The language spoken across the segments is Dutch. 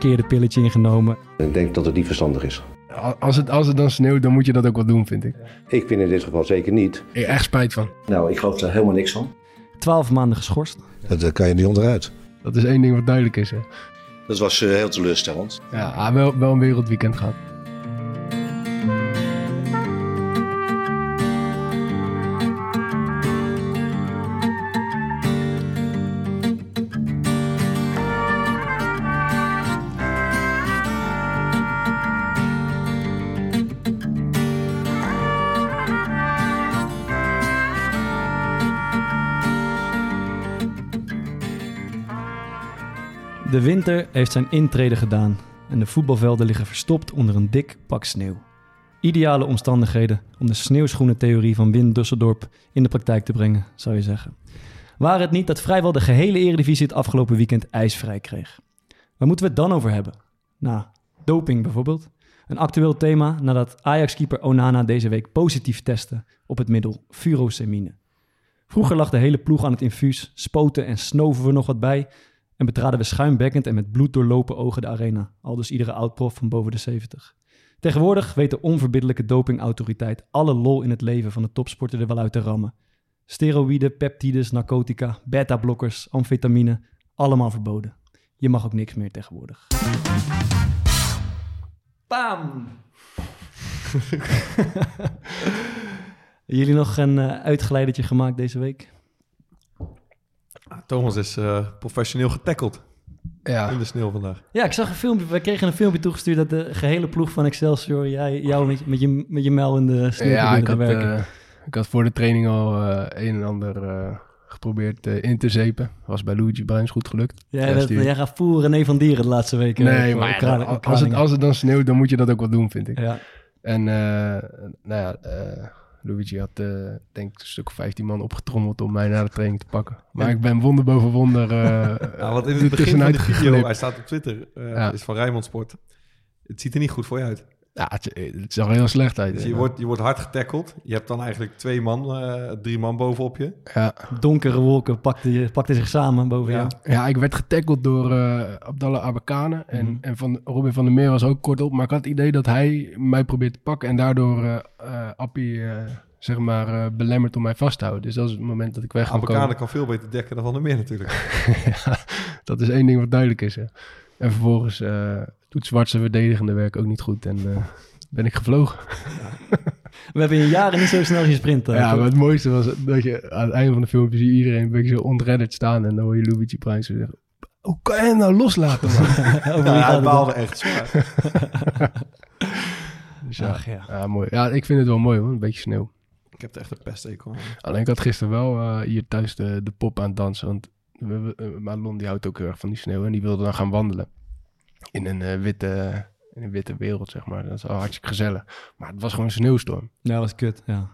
verkeerde pilletje ingenomen. Ik denk dat het niet verstandig is. Als het, als het dan sneeuwt, dan moet je dat ook wel doen, vind ik. Ik vind in dit geval zeker niet. Ik echt spijt van. Nou, ik geloof er helemaal niks van. Twaalf maanden geschorst. Dat kan je niet onderuit. Dat is één ding wat duidelijk is. Hè. Dat was heel teleurstellend. Ja, ah, wel, wel een wereldweekend gehad. Heeft zijn intrede gedaan en de voetbalvelden liggen verstopt onder een dik pak sneeuw. Ideale omstandigheden om de sneeuwschoenentheorie van Wim Dusseldorp in de praktijk te brengen, zou je zeggen. Waar het niet dat vrijwel de gehele eredivisie het afgelopen weekend ijsvrij kreeg. Waar moeten we het dan over hebben? Nou, doping bijvoorbeeld. Een actueel thema nadat Ajax-keeper Onana deze week positief testte op het middel furosemine. Vroeger lag de hele ploeg aan het infuus, spoten en snoven we nog wat bij, en betraden we schuimbekkend en met bloed doorlopen ogen de arena. Al dus iedere oud-prof van boven de 70. Tegenwoordig weet de onverbiddelijke dopingautoriteit alle lol in het leven van de topsporter er wel uit te rammen. Steroïden, peptides, narcotica, beta-blokkers, amfetamine, allemaal verboden. Je mag ook niks meer tegenwoordig. Bam! Jullie nog een uh, uitgeleidertje gemaakt deze week? Thomas is uh, professioneel getackeld ja. in de sneeuw vandaag. Ja, ik zag een filmpje. We kregen een filmpje toegestuurd dat de gehele ploeg van Excelsior jij, jou met, met, je, met je mel in de sneeuw ja, ik had, werken. Uh, ik had voor de training al uh, een en ander geprobeerd in te zepen. Was bij Luigi Bruins goed gelukt. Ja, dat, jij gaat voeren René van Dieren de laatste weken. Nee, maar ja, als, het, als het dan sneeuwt, dan moet je dat ook wel doen, vind ik. Ja. En nou ja... Luigi had, uh, denk ik, een stuk of 15 man opgetrommeld om mij naar de training te pakken. Maar ik ben wonder boven wonder. Uh, ja, wat in het begin van de video, hij staat op Twitter, uh, ja. is van Rijmond Sport. Het ziet er niet goed voor je uit. Ja, het, het zag er heel slecht uit. Dus je, wordt, je wordt hard getackeld. Je hebt dan eigenlijk twee man, drie man bovenop je. Ja. Donkere wolken pakten, pakten zich samen boven ja. jou. Ja, ik werd getackeld door Abdallah Abakane. En, mm. en van Robin van der Meer was ook kort op. Maar ik had het idee dat hij mij probeert te pakken. En daardoor Appie zeg maar, uh, belemmerd om mij vast te houden. Dus dat is het moment dat ik weg kan komen. kan veel beter dekken dan Van der Meer natuurlijk. ja, dat is één ding wat duidelijk is. Hè. En vervolgens uh, doet Zwartse verdedigende werk ook niet goed en uh, ben ik gevlogen. We hebben in jaren niet zo snel gesprint. ja, maar het mooiste was dat je aan het einde van de filmpje zie iedereen een beetje zo ontredderd staan en dan hoor je Luigi Prijs zeggen... Hoe kan je hem nou loslaten, man? ja, hij baalde echt zwaar. dus ja, Ach, ja. ja, mooi. Ja, ik vind het wel mooi, hoor. Een beetje sneeuw. Ik heb er echt een pestekel aan. Alleen ik had gisteren wel uh, hier thuis de, de pop aan het dansen. Want we, uh, Marlon die houdt ook heel erg van die sneeuw. En die wilde dan gaan wandelen. In een, uh, witte, in een witte wereld, zeg maar. Dat is al hartstikke gezellig. Maar het was gewoon een sneeuwstorm. Ja, dat was kut, ja.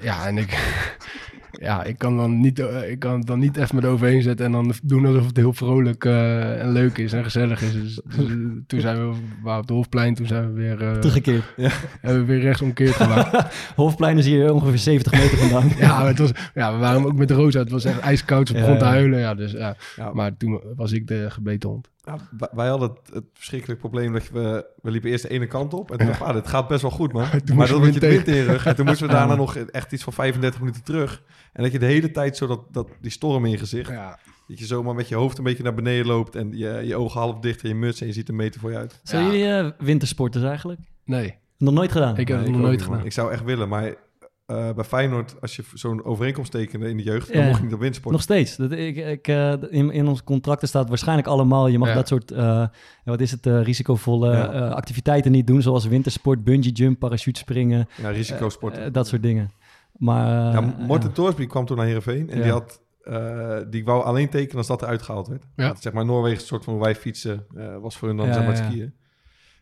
Ja, en ik... ja, ik kan, dan niet, uh, ik kan dan niet even met overheen zetten en dan doen alsof het heel vrolijk uh, en leuk is en gezellig is. Dus, dus toen zijn we waar op de Hofplein, toen zijn we weer... Uh, Teruggekeerd. Ja. Hebben we weer rechtsomkeerd gemaakt. Hofplein is hier ongeveer 70 meter vandaan. ja, het was, ja, we waren ook met Rosa. Het was echt ijskoud. Ze begon ja, te huilen. Ja, dus, ja. ja. Maar toen was ik de gebeten hond. Ja, wij hadden het, het verschrikkelijk probleem dat we, we liepen eerst de ene kant op. En toen dacht ah, dit gaat best wel goed, man. maar dan had je de wind in je rug. En toen moesten we daarna nog echt iets van 35 minuten terug. En dat je de hele tijd zo dat, dat die storm in je gezicht. Ja. Dat je zomaar met je hoofd een beetje naar beneden loopt. En je, je ogen half dicht en je muts. En je ziet een meter voor je uit. Zijn Ja. jullie eh, wintersporters eigenlijk? Nee, Nog nooit gedaan? ik heb Nee, het nog nooit niet, man. gedaan. Ik zou echt willen, maar eh, bij Feyenoord, als je zo'n overeenkomst tekende in de jeugd, Ja. dan mocht je niet op wintersport. Nog steeds. Dat, ik, ik, eh, in, in onze contracten staat waarschijnlijk allemaal... je mag Ja. dat soort, eh, wat is het, eh, risicovolle Ja. eh, activiteiten niet doen... zoals wintersport, bungee jump, parachutespringen, Ja, risicosport. dat soort dingen. Maar... ja, Morten. Torsby kwam toen naar Heerenveen en Ja. die had... eh, die wou alleen tekenen als dat eruit gehaald werd. Ja. Dat, zeg maar Noorwegen een soort van wij fietsen eh, was voor hun dan Ja, zeg maar ja. skiën.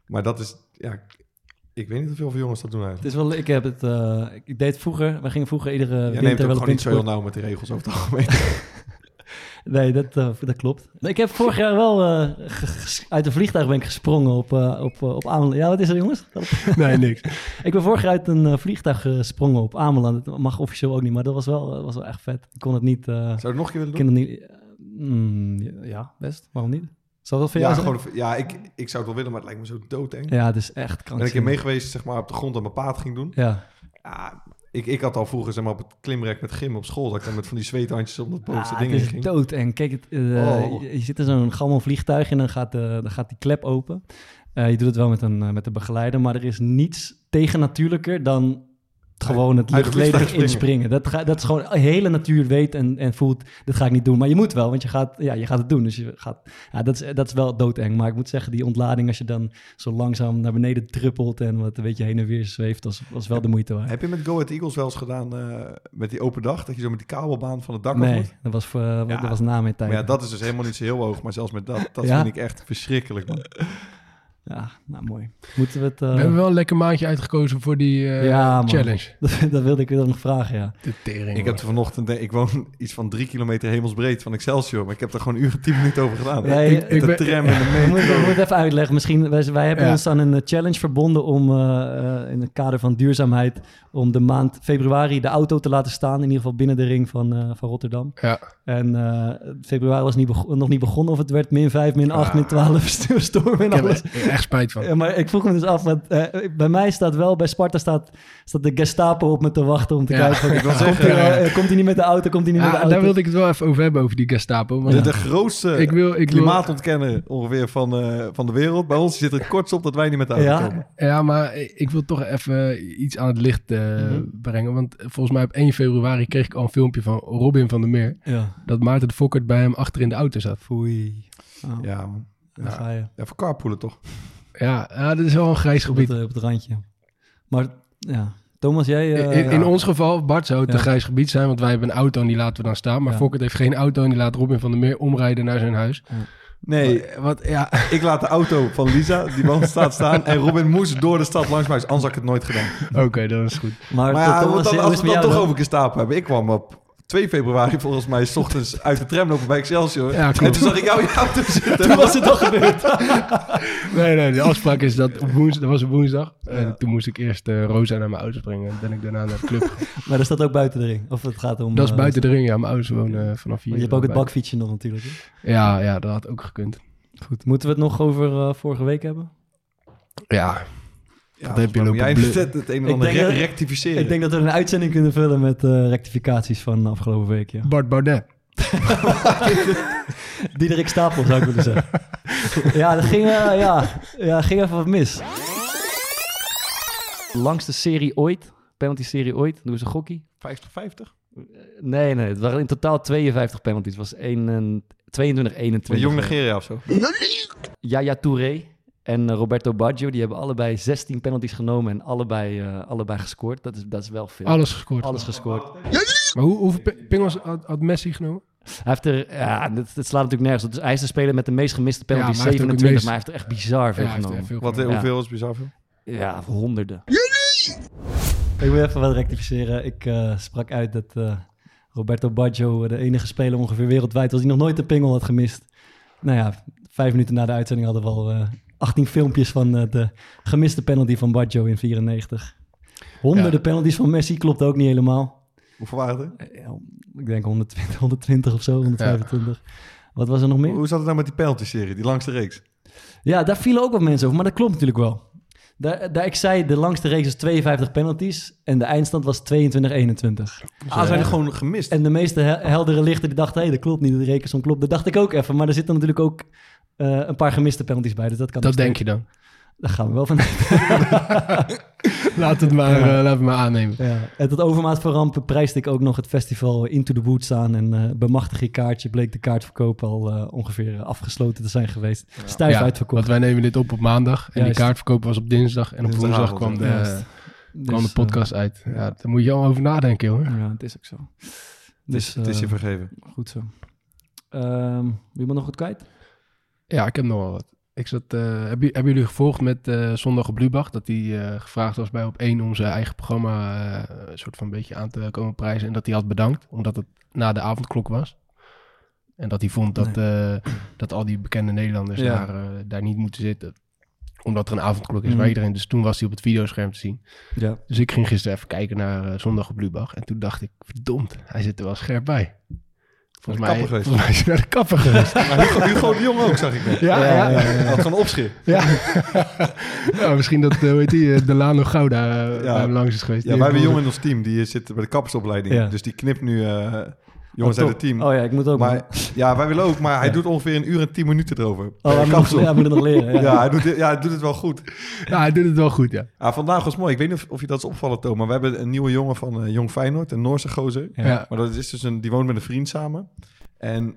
Maar dat is, ja, ik weet niet hoeveel veel jongens dat doen Het eigenlijk. is wel, ik heb het, eh, ik deed het vroeger, we gingen vroeger iedere Jij neemt winter ook wel op gewoon niet zo heel nauw met die regels over het algemeen. Nee, dat, eh, dat klopt. Ik heb vorig jaar wel eh, uit een vliegtuig ben ik gesprongen op, op, op Ameland. Ja, wat is er jongens? Nee, niks. Ik ben vorig jaar uit een vliegtuig gesprongen op Ameland. Dat mag officieel ook niet, maar dat was wel, was wel echt vet. Ik kon het niet... Zou je het nog een keer willen ik doen? kon het niet mm, ja, best. Waarom niet? Zal dat voor Ja, jou gewoon, ja ik, ik zou het wel willen, maar het lijkt me zo doodeng. Ja, het is echt ben ik een keer krankzinnig. mee geweest, zeg maar, op de grond dat mijn paard ging doen. Ja. Ja, ik, ik had al vroeger, zeg maar, op het klimrek met gym op school, dat ik dan met van die zweethandjes om dat bovenste Ah, ding het in is ging. dood. En kijk, het, eh, Oh. je, je zit in zo'n gammel vliegtuig en dan gaat, de, dan gaat die klep open. Eh, je doet het wel met een, eh, met een begeleider, maar er is niets tegennatuurlijker dan gewoon het luchtledig inspringen. Dat, ga, dat is gewoon de hele natuur weet en, en voelt, dit ga ik niet doen. Maar je moet wel, want je gaat, ja, je gaat het doen. Dus je gaat, ja, dat, is, dat is wel doodeng. Maar ik moet zeggen, die ontlading als je dan zo langzaam naar beneden druppelt en wat een beetje heen en weer zweeft, was, was wel de moeite waard. Heb je met Go Ahead Eagles wel eens gedaan eh, met die open dag? Dat je zo met die kabelbaan van het dak af moet? Nee, dat was, voor, Ja. dat was na mijn tijd. Maar ja, dat is dus helemaal niet zo heel hoog. Maar zelfs met dat, dat Ja? vind ik echt verschrikkelijk. Man. Ja, nou mooi. Moeten we het... eh, We hebben wel een lekker maandje uitgekozen voor die eh, Ja, challenge. Dat, wilde ik weer nog vragen, ja. De tering. Ik heb er vanochtend, ik woon iets van drie kilometer hemelsbreed van Excelsior. Maar ik heb er gewoon een uur en tien minuten over gedaan. Nee, ik- ik de ben- tram de we metro. moeten even uitleggen. Misschien, wij, wij hebben Ja. ons aan een eh, challenge verbonden om eh, eh, in het kader van duurzaamheid om de maand februari de auto te laten staan. In ieder geval binnen de ring van, eh, van Rotterdam. Ja, En eh, februari was niet nog niet begonnen of het werd min 5, min 8, Ah. min 12, stu- storm en ik alles. Echt spijt van. Ja, maar ik vroeg me dus af, want eh, bij mij staat wel, bij Sparta staat, staat de Gestapo op me te wachten om te Ja, kijken. Van, ik wil komt, zeggen, hij eh, komt hij niet met de auto, komt hij niet met de auto? daar wilde ik het wel even over hebben, over die Gestapo. Maar De, de grootste ik wil, ik wil, ongeveer van, eh, van de wereld. Bij ons zit er kort op dat wij niet met de auto Ja? komen. ja, maar ik wil toch even iets aan het licht eh, Mhm. brengen. Want volgens mij op 1 februari kreeg ik al een filmpje van Robin van der Meer. Ja, Dat Maarten de Fokkert bij hem achter in de auto zat. foei. Oh, Ja, man. Daar ga je. Ja, voor carpoolen toch? Ja, ja dat is wel een grijs Op gebied. het, op het randje. Maar ja, Thomas, jij... eh, in, in ja. ons geval, Bart, zou het Ja. een grijs gebied zijn, want wij hebben een auto en die laten we dan staan. Maar Ja. Fokkert heeft geen auto en die laat Robin van der Meer omrijden naar zijn huis. Nee, Eh, Wat, ja, ik laat de auto van Lisa, die ons staat staan. En Robin moest door de stad langs mij. Anders had ik het nooit gedaan. oké, dat is goed. Maar, Maar ja, Thomas, dan, als we het dan jou toch over Gestapo hebben. Ik kwam op 2 februari volgens mij 's ochtends uit de tram lopen bij Excelsior. Ja, en klopt. toen zag ik jou in je auto zitten. Toen was het toch gebeurd. Nee, nee, de afspraak is dat op woensdag, dat was op woensdag. Ja. En toen moest ik eerst eh, Rosa naar mijn ouders brengen. En ben ik daarna naar de club. maar dat staat ook buiten de ring. Of het gaat om... dat is eh, buiten de ring, ja. Mijn ouders wonen eh, vanaf hier. Je hebt ook het bij- bakfietsje nog natuurlijk. hè? Ja, ja, dat had ook gekund. Goed, moeten we het nog over vorige week hebben? Ja, Ja, heb je lopen jij net het een ander denk re- dat- rectificeren. Ik denk dat we een uitzending kunnen vullen met eh, rectificaties van de afgelopen week. Ja. Bart Baudet. Diederik Stapel zou ik willen zeggen. ja, dat ging, eh, ja, ja, ging even wat mis. Langste serie ooit. Penalty-serie ooit. Doe eens een gokkie. 50-50? Nee, nee. Het waren in totaal 52 penalties. Het was 1 en 22, 21. Met Jong Nigeria of zo. Yaya Touré en eh, Roberto Baggio. Die hebben allebei 16 penalties genomen en allebei, eh, allebei gescoord. Dat is, dat is wel veel. Alles gescoord. Alles gescoord. Maar hoe, hoeveel pi- pingels had, had Messi genomen? Hij heeft er, ja, dit, dit slaat natuurlijk nergens op. Dus hij is de speler met de meest gemiste Ja, penalties, maar hij heeft ook 27, het meest- maar hij heeft er echt bizar veel Ja, genomen. veel Wat. Ja. Hoeveel is bizar veel? Ja, honderden. Ik moet even wat rectificeren. Ik eh, sprak uit dat eh, Roberto Baggio de enige speler ongeveer wereldwijd was die nog nooit een pingel had gemist. Nou ja, vijf minuten na de uitzending hadden we al eh 18 filmpjes van eh, de gemiste penalty van Baggio in 94. Honderden Ja. penalties van Messi klopt ook niet helemaal. Hoeveel waren er? Eh, ja, ik denk 120, 120 of zo, 125. Wat was er nog meer? Hoe zat het nou met die penalty-serie, die langste reeks? Ja, daar vielen ook wat mensen over, maar dat klopt natuurlijk wel. Daar, daar, ik zei, de langste reeks is 52 penalties en de eindstand was 22-21. Ah, zijn er gewoon gemist? En de meeste he- heldere lichten die dachten, hé, dat klopt niet, de rekensom klopt. Dat dacht ik ook even, maar er zitten natuurlijk ook eh, een paar gemiste penalties bij, dus dat kan Dat denk je dan. Daar gaan we wel van Laat het maar, eh, laat het maar aannemen. ja. En tot overmaat van rampen prijsde ik ook nog het festival Into the Woods aan. En eh bemachtig je kaartje bleek de kaartverkoop al eh, ongeveer afgesloten te zijn geweest. Stijf Ja, uitverkocht. Want wij nemen dit op op maandag. En Juist. die kaartverkoop was op dinsdag. En op woensdag Dinsdagavond, kwam de, kwam Dus, de podcast uit. Ja, daar moet je al over nadenken, hoor. ja, het is ook zo. het, Dus, is, het is je vergeven. Goed zo. Ehm wie moet nog goed kwijt? Ja, ik heb nog wel wat. Ik zat, eh, hebben, hebben jullie gevolgd met eh, Zondag op Lubach? Dat hij eh, gevraagd was bij op één om zijn eigen programma een soort van een beetje aan te komen prijzen. En dat hij had bedankt, omdat het na de avondklok was. En dat hij vond dat, dat al die bekende Nederlanders Ja. daar, daar niet moeten zitten. Omdat er een avondklok is Mhm. waar iedereen... Dus toen was hij op het videoscherm te zien. Ja. Dus ik ging gisteren even kijken naar Zondag op Lubach. En toen dacht ik, verdomd, hij zit er wel scherp bij. Volgens mij, de kapper geweest. volgens mij is hij naar de kapper geweest. Maar Hugo, Hugo de Jong ook, zag ik net. ja, ja, ja. Hij had gewoon opschrift. Ja. ja, misschien dat, eh, hoe heet die, eh, Delano Gouda eh, Ja. bij hem langs is geweest. Ja, wij hebben een jongen in ons team, die zit bij de kappersopleiding. Ja. Dus die knipt nu eh, jongens uit het team. Oh ja, ik moet ook. maar ja, wij willen ook, maar hij doet ongeveer een uur en tien minuten erover. oh, hij moet, hij moet het nog leren. Ja. ja, hij doet, ja, hij doet het wel goed. Ja, hij doet het wel goed, ja. Ah, vandaag was mooi. Ik weet niet of, of je dat is opvallen, Thomas. Maar we hebben een nieuwe jongen van eh, Jong Feyenoord, een Noorse gozer. Ja. Ja. Maar dat is dus een, die woont met een vriend samen. En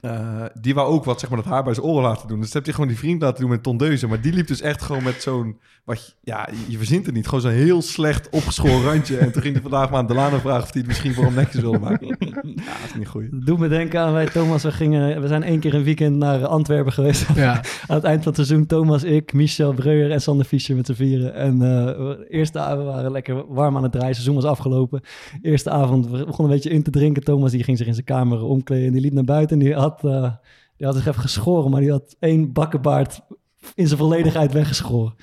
eh, die wou ook wat, zeg maar, dat haar bij zijn oren laten doen. Dus dat heeft hij gewoon die vriend laten doen met tondeuzen. Maar die liep dus echt gewoon met zo'n... Wat, je- ja, je, je verzint het niet. Gewoon zo'n heel slecht opgeschoren randje. En toen ging hij vandaag maar aan Delano vragen of hij het misschien voor hem netjes wilde maken. ja, dat is niet goed. Dat doet me denken aan wij, Thomas. We, gingen, we zijn één keer een weekend naar Antwerpen geweest. ja. Aan het eind van het seizoen, Thomas, ik, Michel Breuer en Sander Fischer met z'n vieren. En eh, we- eerste avond we waren lekker warm aan het draaien. Het seizoen was afgelopen. Eerste avond, we begonnen een beetje in te drinken. Thomas die ging zich in zijn kamer omkleden. En die liep naar buiten en die had, eh, die had zich even geschoren. Maar die had één bakkenbaard in zijn volledigheid weggeschoren.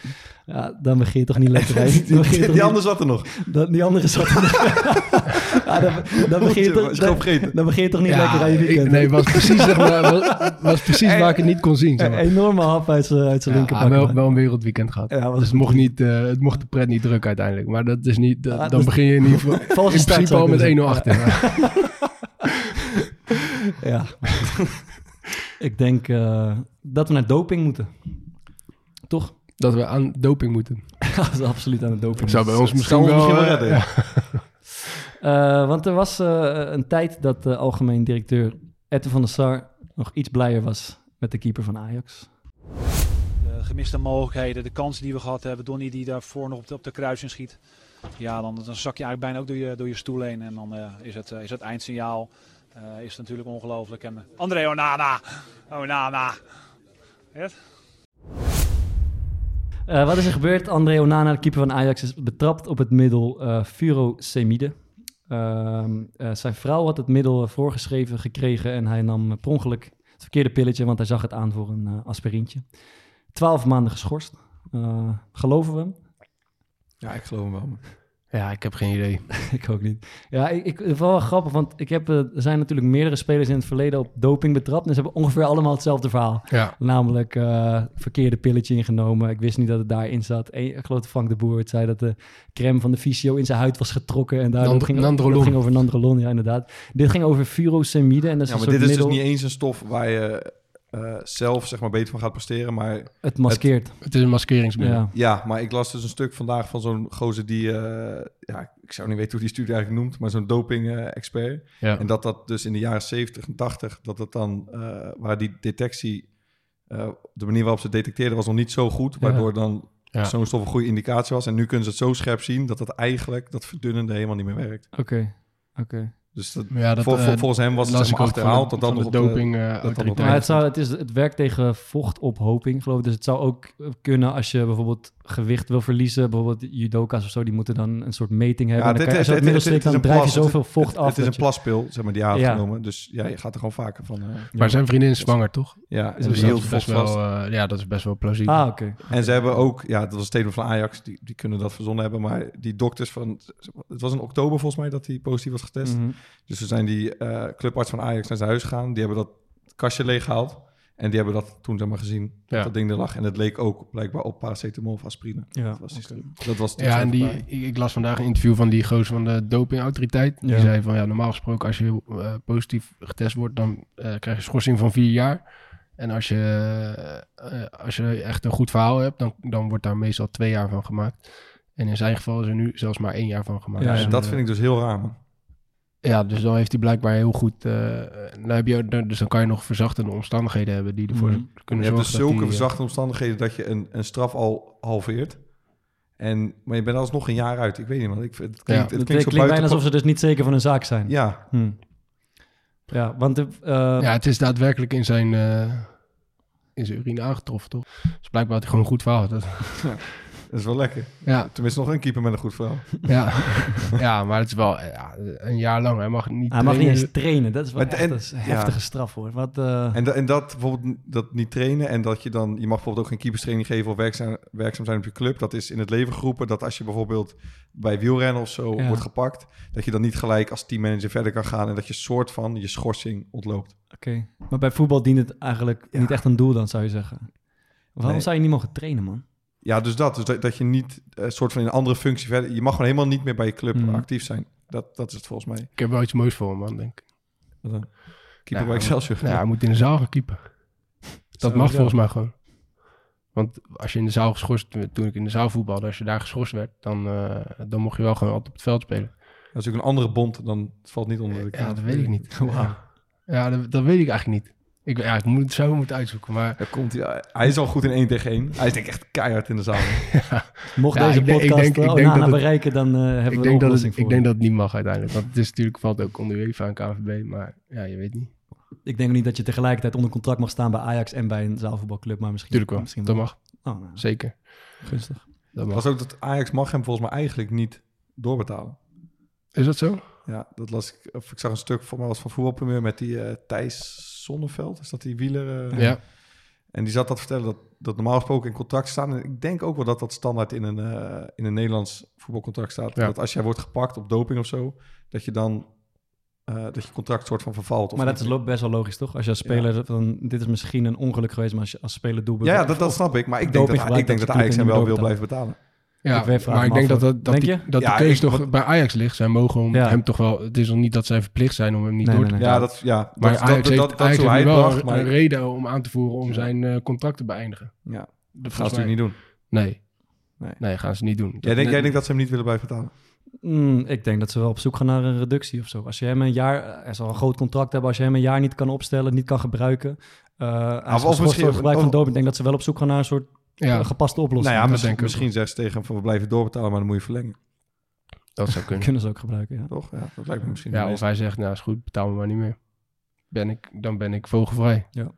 Ja, dan begin je toch niet lekker. hè? Dan Die, toch die niet- ander zat er nog. dat, die andere zat er ja, dan, dan, begin je toch, dan, vergeten. dan begin je toch niet Ja, lekker aan je ik- weekend. nee, was precies, zeg maar, was, was precies waar ik het niet kon zien. Zeg Een maar. enorme hap uit zijn, uit zijn Ja, linkerbak. wel, wel een wereldweekend gehad. Ja, dus het mocht, niet, eh, het mocht de pret niet druk uiteindelijk. Maar dat is niet, dat- Ja, dan dus- begin je in ieder geval in principe al met 1-0 willen achter. Ja. Ik denk eh, dat we naar doping moeten. Toch? Dat we aan doping moeten. Dat is absoluut aan de doping. Dat zou bij ons misschien wel... misschien wel redden. ja. Eh, want er was eh, een tijd dat de algemeen directeur Etten van der Sar nog iets blijer was met de keeper van Ajax. De gemiste mogelijkheden, de kansen die we gehad hebben. Donny die daarvoor nog op de, op de kruising schiet. Ja, dan, dan zak je eigenlijk bijna ook door je, door je stoel heen. En dan eh, is, het, is het eindsignaal eh, is natuurlijk ongelooflijk. En, André Onana. Onana. Yes? Eh, wat is er gebeurd? André Onana, de keeper van Ajax, is betrapt op het middel eh furosemide. Ehm, eh, zijn vrouw had het middel voorgeschreven gekregen en hij nam per ongeluk het verkeerde pilletje, want hij zag het aan voor een eh aspirintje. Twaalf maanden geschorst. Eh, geloven we hem? Ja, ik geloof hem wel. Ja, ik heb geen idee. ik ook niet. Ja, ik, ik, het is wel grappig, want ik heb, eh, er zijn natuurlijk meerdere spelers in het verleden op doping betrapt. En ze hebben ongeveer allemaal hetzelfde verhaal. Ja. Namelijk eh, verkeerde pilletje ingenomen. Ik wist niet dat het daarin zat. Eén, ik geloof dat Frank de Boer het zei dat de crème van de fysio in zijn huid was getrokken. En daardoor Nand- ging, nandrolon. dat ging over nandrolon, ja inderdaad. Dit ging over furosemide. En dat is Ja, een maar soort dit is middel, dus niet eens een stof waar je eh, zelf zeg maar, beter van gaat presteren. Maar Het maskeert. Het is een maskeringsmiddel. ja. ja, maar ik las dus een stuk vandaag van zo'n gozer die... eh, ja, ik zou niet weten hoe die studie eigenlijk noemt, maar zo'n doping-expert. Ja. En dat dat dus in de jaren 70 en 80, dat het dan, eh, waar die detectie, eh, de manier waarop ze detecteerden was nog niet zo goed, Ja. waardoor dan Ja. zo'n stof een goede indicatie was. En nu kunnen ze het zo scherp zien dat het eigenlijk, dat verdunnende helemaal niet meer werkt. Oké, oké. Dus dat, Ja, dat, voor, voor- eh, volgens hem was het zeg maar achterhaald dat dan nog de- doping eh, dat dan nog- autoriteit. Maar het, zou, het, is, het werkt tegen vochtophoping, geloof ik. Dus het zou ook kunnen als je bijvoorbeeld gewicht wil verliezen. Bijvoorbeeld judoka's of zo, die moeten dan een soort meting hebben. Ja, En dan dit- kan je- het- dan is een drijf je zoveel vocht Het, af. het is een je- plaspil, zeg maar, die hij had Ja. genomen. Dus ja, je gaat er gewoon vaker van. eh, Maar zijn vriendin is zwanger, toch? ja, Is dat is best wel, eh, ja, dat is best wel plausibel. Ah, oké. En ze hebben ook, ja, dat was statement van Ajax, die, die kunnen dat verzonnen hebben, maar die dokters van, het was in oktober volgens mij dat hij positief was getest. Dus we zijn die eh, clubarts van Ajax naar zijn huis gegaan, die hebben dat kastje leeggehaald en die hebben dat toen zeg maar gezien, Ja. dat dat ding er lag. En het leek ook blijkbaar op paracetamol of aspirine. Ja, dat was, die- dat was het Ja, en die, ik, las vandaag een interview van die gozer van de dopingautoriteit. Die Ja. zei van, ja, normaal gesproken als je eh, positief getest wordt, dan eh, krijg je schorsing van vier jaar. En als je, als je echt een goed verhaal hebt, dan, dan wordt daar meestal twee jaar van gemaakt. En in zijn geval is er nu zelfs maar één jaar van gemaakt. Ja, En Dus, dat eh, vind ik dus heel raar, man. Ja, dus dan heeft hij blijkbaar heel goed... eh, dan heb je, dan- dus dan kan je nog verzachtende omstandigheden hebben die ervoor Mhm. kunnen Je hebt zorgen dus zulke die, eh, verzachte omstandigheden dat je een, een straf al halveert. En, maar je bent alsnog een jaar uit. Ik weet niet, man. Ik, vind- het klinkt, Ja. het Het klinkt bijna buiten... alsof ze dus niet zeker van hun zaak zijn. Ja, Hm. Ja, want de, eh, Ja, het is daadwerkelijk in zijn, eh, in zijn urine aangetroffen, toch? Dus blijkbaar had hij gewoon een goed verhaal. Dat, Dat is wel lekker. Ja, Tenminste, nog een keeper met een goed verhaal. ja. ja maar het is wel ja, een jaar lang. Hij mag niet Hij mag niet trainen. eens trainen. Dat is wel echt en- een heftige straf hoor. Wat, eh, En, da- en dat bijvoorbeeld dat niet trainen en dat je dan, je mag bijvoorbeeld ook geen keeperstraining geven of werkzaam, werkzaam zijn op je club. Dat is in het leven geroepen dat als je bijvoorbeeld bij wielrennen of zo Ja. wordt gepakt, dat je dan niet gelijk als teammanager verder kan gaan en dat je soort van je schorsing ontloopt. Oké. Maar bij voetbal dient het eigenlijk Ja. niet echt een doel dan, zou je zeggen. Waarom Nee. zou je niet mogen trainen, man? Ja, dus dat. Dus dat, dat je niet een soort van in een andere functie verder, je mag gewoon helemaal niet meer bij je club Mhm. actief zijn. Dat, dat is het volgens mij. Ik heb wel iets moois voor hem, man, denk ik. Wat dan? Keeper Ja, bij Excelsior. Ja, hij moet in de zaal gaan keeper. Dat mag volgens mij gewoon. Want als je in de zaal geschorst... Toen ik in de zaal voetbalde, als je daar geschorst werd... dan, eh, dan mocht je wel gewoon altijd op het veld spelen. Dat is ook een andere bond, dan het valt niet onder de Ja, dat weet ik niet. Ja, dat, dat weet ik eigenlijk niet. Ik, ja, ik moet het zo moeten uitzoeken, maar... Daar komt hij. Hij is al goed in 1 tegen 1. Hij is denk ik echt keihard in de zaal. Mocht Ja, deze ik denk- ik podcast denk- ik uh, denk Onana dat het- bereiken, dan eh, hebben ik we een denk, dat oplossing het, ik voor. denk dat het niet mag uiteindelijk. Want het is natuurlijk valt ook onder UEFA en KNVB, maar ja, je weet niet. Ik denk niet dat je tegelijkertijd onder contract mag staan bij Ajax en bij een zaalvoetbalclub, maar misschien... Tuurlijk wel, Misschien dat mag. Oh, nou, Zeker. gunstig. Dat was ook dat Ajax mag hem volgens mij eigenlijk niet doorbetalen. Is dat zo? Ja, dat las ik. Of ik zag een stuk voor mij was van voetbalpremier met die eh, Thijs Zonneveld. Is dat die wieler? eh? Ja. En die zat dat te vertellen dat, dat normaal gesproken in contract staan. En ik denk ook wel dat dat standaard in een, eh, in een Nederlands voetbalcontract staat. Ja. Dat als jij wordt gepakt op doping of zo, dat je dan eh, dat je contract soort van vervalt. Of Maar dat niet. is best wel logisch, toch? Als je als speler, dan, dit is misschien een ongeluk geweest, maar als je als speler doelpunt... Ja, dat, dat snap ik. Maar ik denk dat, ik denk dat dat Ajax hem wel wil blijven betalen. Ja, Ik maar ik denk dat, dat, dat, denk die, je? dat Ja, de keuze ik- toch wat- bij Ajax ligt. Zij mogen om Ja. hem toch wel... Het is nog niet dat zij verplicht zijn om hem niet Nee, door te nee. Ja, dat, ja, Maar dat, Ajax dat, heeft, dat, dat, Ajax is hoe hij heeft wel bracht. Maar een reden om aan te voeren om zijn eh, contract te beëindigen. ja, dat Dat gaan ze niet doen. Nee. Nee. Nee, gaan ze niet doen. Jij, Dat- denkt, jij denkt dat ze hem niet willen blijven betalen? Mm, ik denk dat ze wel op zoek gaan naar een reductie of zo. Als je hem een jaar, hij zal een groot contract hebben, als je hem een jaar niet kan opstellen, niet kan gebruiken. Uh, hij is of misschien- gebruik van. Ik denk dat ze wel op zoek gaan naar een soort ja, gepaste oplossing. Nou ja, misschien, denk ik ook misschien zegt ze tegen hem van we blijven doorbetalen, maar dan moet je verlengen. dat zou Dat kunnen. kunnen ze ook gebruiken, ja. Toch? Ja, dat lijkt me misschien Ja, of hij zegt, nou is goed, betaal me maar niet meer. Ben ik, dan ben ik vogelvrij. Ja.